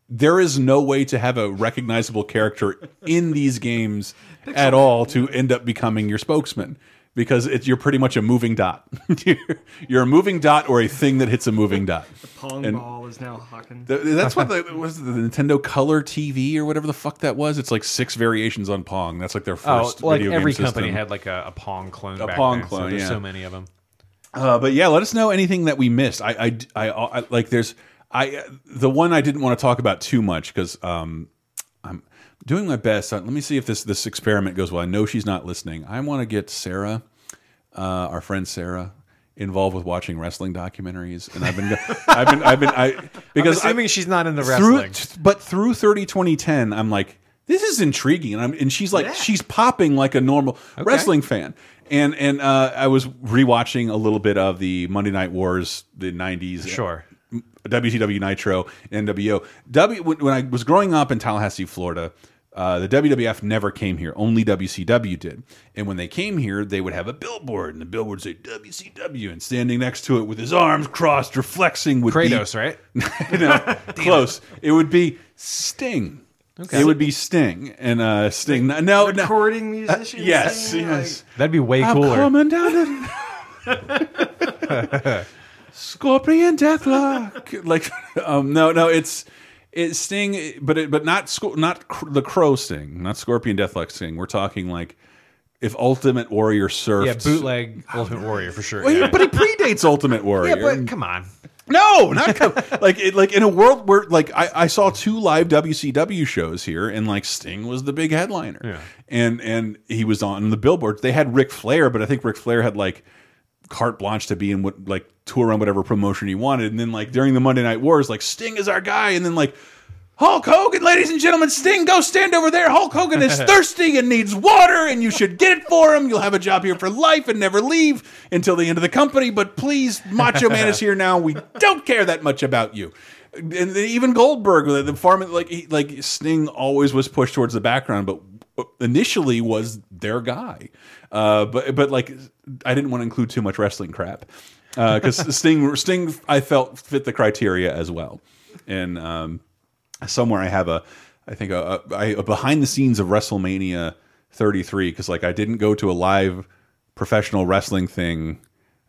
there is no way to have a recognizable character in these games [LAUGHS] at all to end up becoming your spokesman because it's you're pretty much a moving dot. you're, [LAUGHS] you're a moving dot or a thing that hits a moving dot. The Pong And ball is now Hawking. th- that's what the [LAUGHS] was the Nintendo Color TV or whatever the fuck that was. It's like six variations on Pong. That's like their first. oh, first like video every game company system. had like a, a Pong clone. A back Pong then, clone, So there's yeah. so many of them. Uh, but yeah, let us know anything that we missed. I, I, I, I- like. There's, I, the one I didn't want to talk about too much because um, I'm doing my best. Uh, let me see if this this experiment goes well. I know she's not listening. I want to get Sarah, uh, our friend Sarah, involved with watching wrestling documentaries, and I've been, [LAUGHS] I've been, I've been, I because I'm assuming she's not into through, wrestling. but through 30 2010 i'm like this is intriguing and, I'm, and she's like she's popping like a normal wrestling fan and and uh, i was rewatching a little bit of the monday night wars the 90s Sure. WCW Nitro, NWO. W when, when I was growing up in Tallahassee, Florida, uh, the WWF never came here. Only WCW did. And when they came here, they would have a billboard, and the billboard would say WCW, and standing next to it with his arms crossed, reflexing would Kratos, be right? [LAUGHS] no, [LAUGHS] close. It would be Sting. Okay. It would be Sting and uh, Sting. No, no, no. Recording musician. yes, singing, yes. That'd be way I'm cooler. coming down to [LAUGHS] Scorpion Deathlock. [LAUGHS] like, um, no, no, it's it's Sting, but it, but not not cr the Crow Sting, not Scorpion Deathlock Sting. We're talking like if Ultimate Warrior surfed. Yeah, bootleg Ultimate Warrior for sure. Well, yeah. but he predates Ultimate Warrior. yeah, but come on. No, not [LAUGHS] like it, like in a world where like I, I saw two live WCW shows here, and like Sting was the big headliner, Yeah. and and he was on the billboards. They had Ric Flair, but I think Ric Flair had like carte blanche to be in what like tour on whatever promotion he wanted. And then like during the Monday Night Wars, like Sting is our guy, and then like Hulk Hogan, ladies and gentlemen, Sting, go stand over there. Hulk Hogan is [LAUGHS] thirsty and needs water, and you should get it for him. You'll have a job here for life and never leave until the end of the company. But please, Macho Man is here now. We don't care that much about you. And even Goldberg, the- the farm, like he, like Sting, always was pushed towards the background, but initially was their guy. Uh, but but like I didn't want to include too much wrestling crap because [LAUGHS] Sting Sting I felt fit the criteria as well, and um, somewhere I have a I think a, a, a behind the scenes of WrestleMania 33 because like I didn't go to a live professional wrestling thing.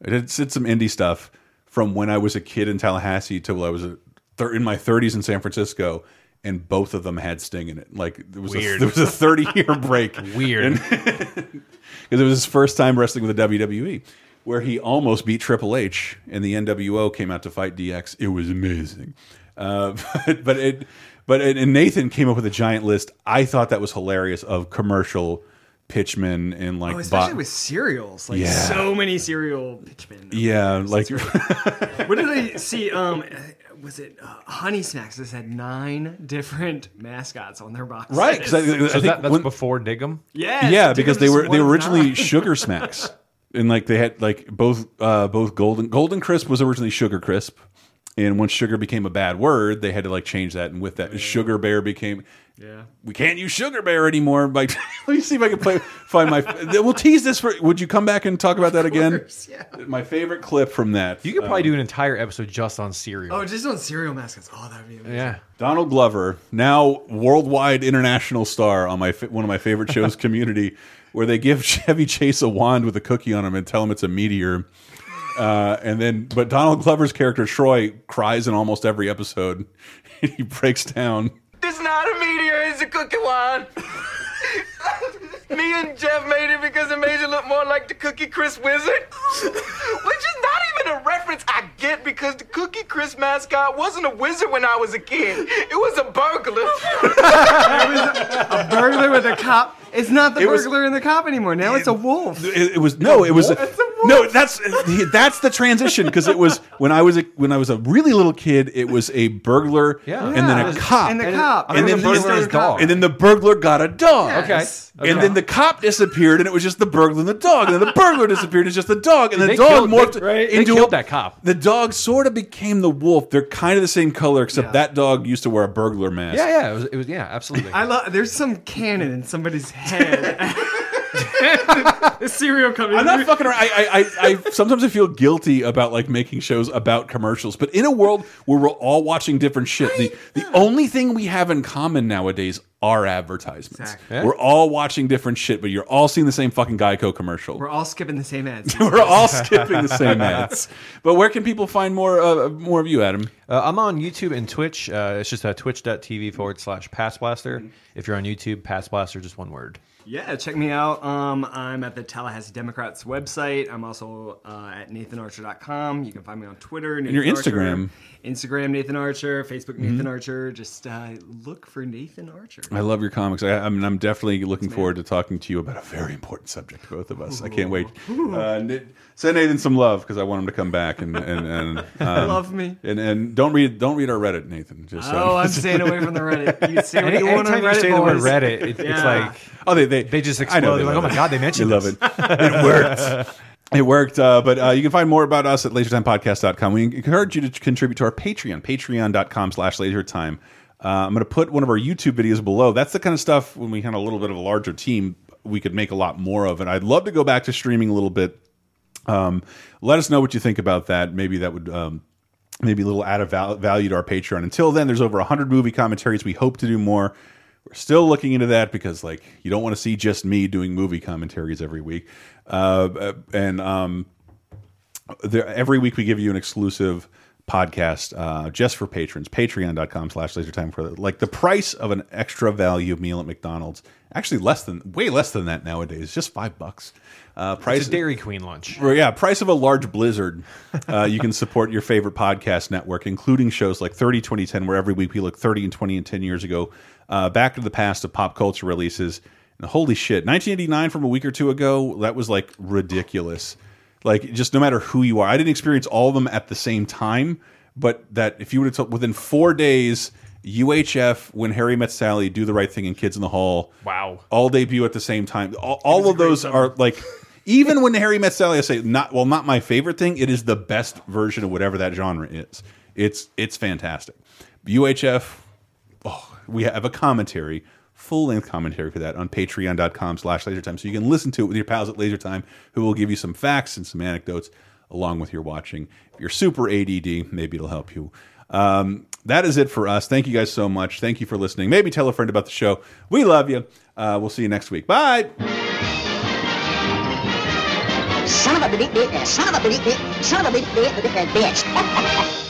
I did, did some indie stuff from when I was a kid in Tallahassee till I was a, in my 30s in San Francisco, and both of them had Sting in it. Like there was Weird. A, there was a [LAUGHS] 30 year [LAUGHS] break. Weird. because [LAUGHS] it was his first time wrestling with the WWE, where he almost beat Triple H, and the NWO came out to fight DX. It was amazing, uh, but, but it, but it, and Nathan came up with a giant list. I thought that was hilarious of commercial pitchmen and like oh, especially with cereals, like Yeah. so many cereal pitchmen. yeah, like what did I see? Um, was it uh, Honey Smacks? This had nine different mascots on their boxes. Right, 'cause I- I So think that, that's when- before Dig'em. Yeah, yeah, so because they were they were originally nine. [LAUGHS] Sugar Smacks, and like they had like both uh both Golden Golden Crisp was originally Sugar Crisp, and once sugar became a bad word, they had to like change that, and with that, Sugar Bear became. Yeah. We can't use Sugar Bear anymore. Like, [LAUGHS] let me see if I can play, find my. We'll tease this for. Would you come back and talk about that again? Yeah. My favorite clip from that. You could probably um, do an entire episode just on cereal. Oh, just on cereal mascots. Oh, that'd be amazing. yeah. Donald Glover, now worldwide international star on my one of my favorite shows, [LAUGHS] Community, where they give Chevy Chase a wand with a cookie on him and tell him it's a meteor. Uh, and then, but Donald Glover's character Troy cries in almost every episode. [LAUGHS] he breaks down. This not a meteor, it's a cookie wand. Me and Jeff made it because it made you look more like the Cookie Crisp Wizard. Which is not even a reference I get because the Cookie Crisp mascot wasn't a wizard when I was a kid. It was a burglar. [LAUGHS] A burglar with a cop. It's not the It was- burglar and the cop anymore. Now it's a wolf. It, it was no, it was [LAUGHS] no. That's that's the transition because it was when I was a when I was a really little kid. It was a burglar, Yeah. and then a cop, And the cop. and And then the burglar his dog. and then the burglar got a dog. Yes. Okay. And then the cop disappeared, and it was just the burglar and the dog. And then the burglar disappeared, and it's just the dog. And the dog killed- morphed they- right, into killed a- that cop. The dog sort of became the wolf. They're kind of the same color, except Yeah. that dog used to wear a burglar mask. Yeah, yeah. It was, it was yeah, absolutely. I love. There's some canon in somebody's head head. [LAUGHS] [LAUGHS] [LAUGHS] the cereal company. I'm not fucking around. I, I, I, I [LAUGHS] sometimes I feel guilty about like making shows about commercials, but in a world where we're all watching different shit, the the only thing we have in common nowadays are advertisements. Exactly. We're all watching different shit, but you're all seeing the same fucking Geico commercial. We're all skipping the same ads. [LAUGHS] We're all skipping the same ads. But where can people find more uh, more of you, Adam? Uh, I'm on YouTube and Twitch. Uh, it's just uh, twitch.tv forward slash Pass Blaster. If you're on YouTube, Pass Blaster, just one word. Yeah, check me out. Um, I'm at the Tallahassee Democrats website. I'm also uh, at nathanarcher.com. You can find me on Twitter. Nathan your Archer. Instagram. Instagram Nathan Archer. Facebook Mm-hmm. Nathan Archer. Just uh, look for Nathan Archer. I love your comics. I, I mean, I'm definitely looking forward to talking to you about a very important subject, both of us. I can't wait. Uh, send Nathan some love because I want him to come back and and, and [LAUGHS] um, Love me. And and don't read don't read our Reddit, Nathan. Just so- Oh, I'm staying away from the Reddit. You [LAUGHS] say what Any, you want on anytime Reddit, you say the word. Reddit, it, it's like oh, they they they just explode. they They're like, oh my god, they mentioned They love this. It. Worked. It worked, uh, but uh, you can find more about us at lasertimepodcast.com. We encourage you to contribute to our Patreon, patreon.com slash lasertime. Uh, I'm going to put one of our YouTube videos below. That's the kind of stuff when we had a little bit of a larger team, we could make a lot more of. And I'd love to go back to streaming a little bit. Um, let us know what you think about that. Maybe that would um, maybe a little add of val value to our Patreon. Until then, there's over 100 movie commentaries. We hope to do more. We're still looking into that because, like, you don't want to see just me doing movie commentaries every week. Uh, and um, there, every week we give you an exclusive podcast uh, just for patrons. Patreon.com slash laser time for like the price of an extra value meal at McDonald's. Actually, less than way less than that nowadays. Just five bucks. Uh, price It's a Dairy Queen lunch. Yeah, price of a large blizzard. Uh, you can support your favorite podcast network, including shows like 30 2010, where every week we look 30 and 20 and 10 years ago, uh, back to the past of pop culture releases. And holy shit, 1989 from a week or two ago, that was like ridiculous. Like, just no matter who you are, I didn't experience all of them at the same time, but that if you would have told within four days, UHF, When Harry Met Sally, Do the Right Thing, and Kids in the Hall, Wow. all debut at the same time. All, all of those are like, even when Harry Met Sally, I say not well, not my favorite thing. It is the best version of whatever that genre is. It's it's fantastic. UHF, we have a commentary, full length commentary for that on patreon.com slash lasertime. So you can listen to it with your pals at Lasertime, who will give you some facts and some anecdotes along with your watching. If you're super ADD, maybe it'll help you. Um, that is it for us. Thank you guys so much. Thank you for listening. Maybe tell a friend about the show. We love you. Uh, we'll see you next week. Bye. Son of a bitch, son of a bitch, son of a bitch, bitch. [LAUGHS]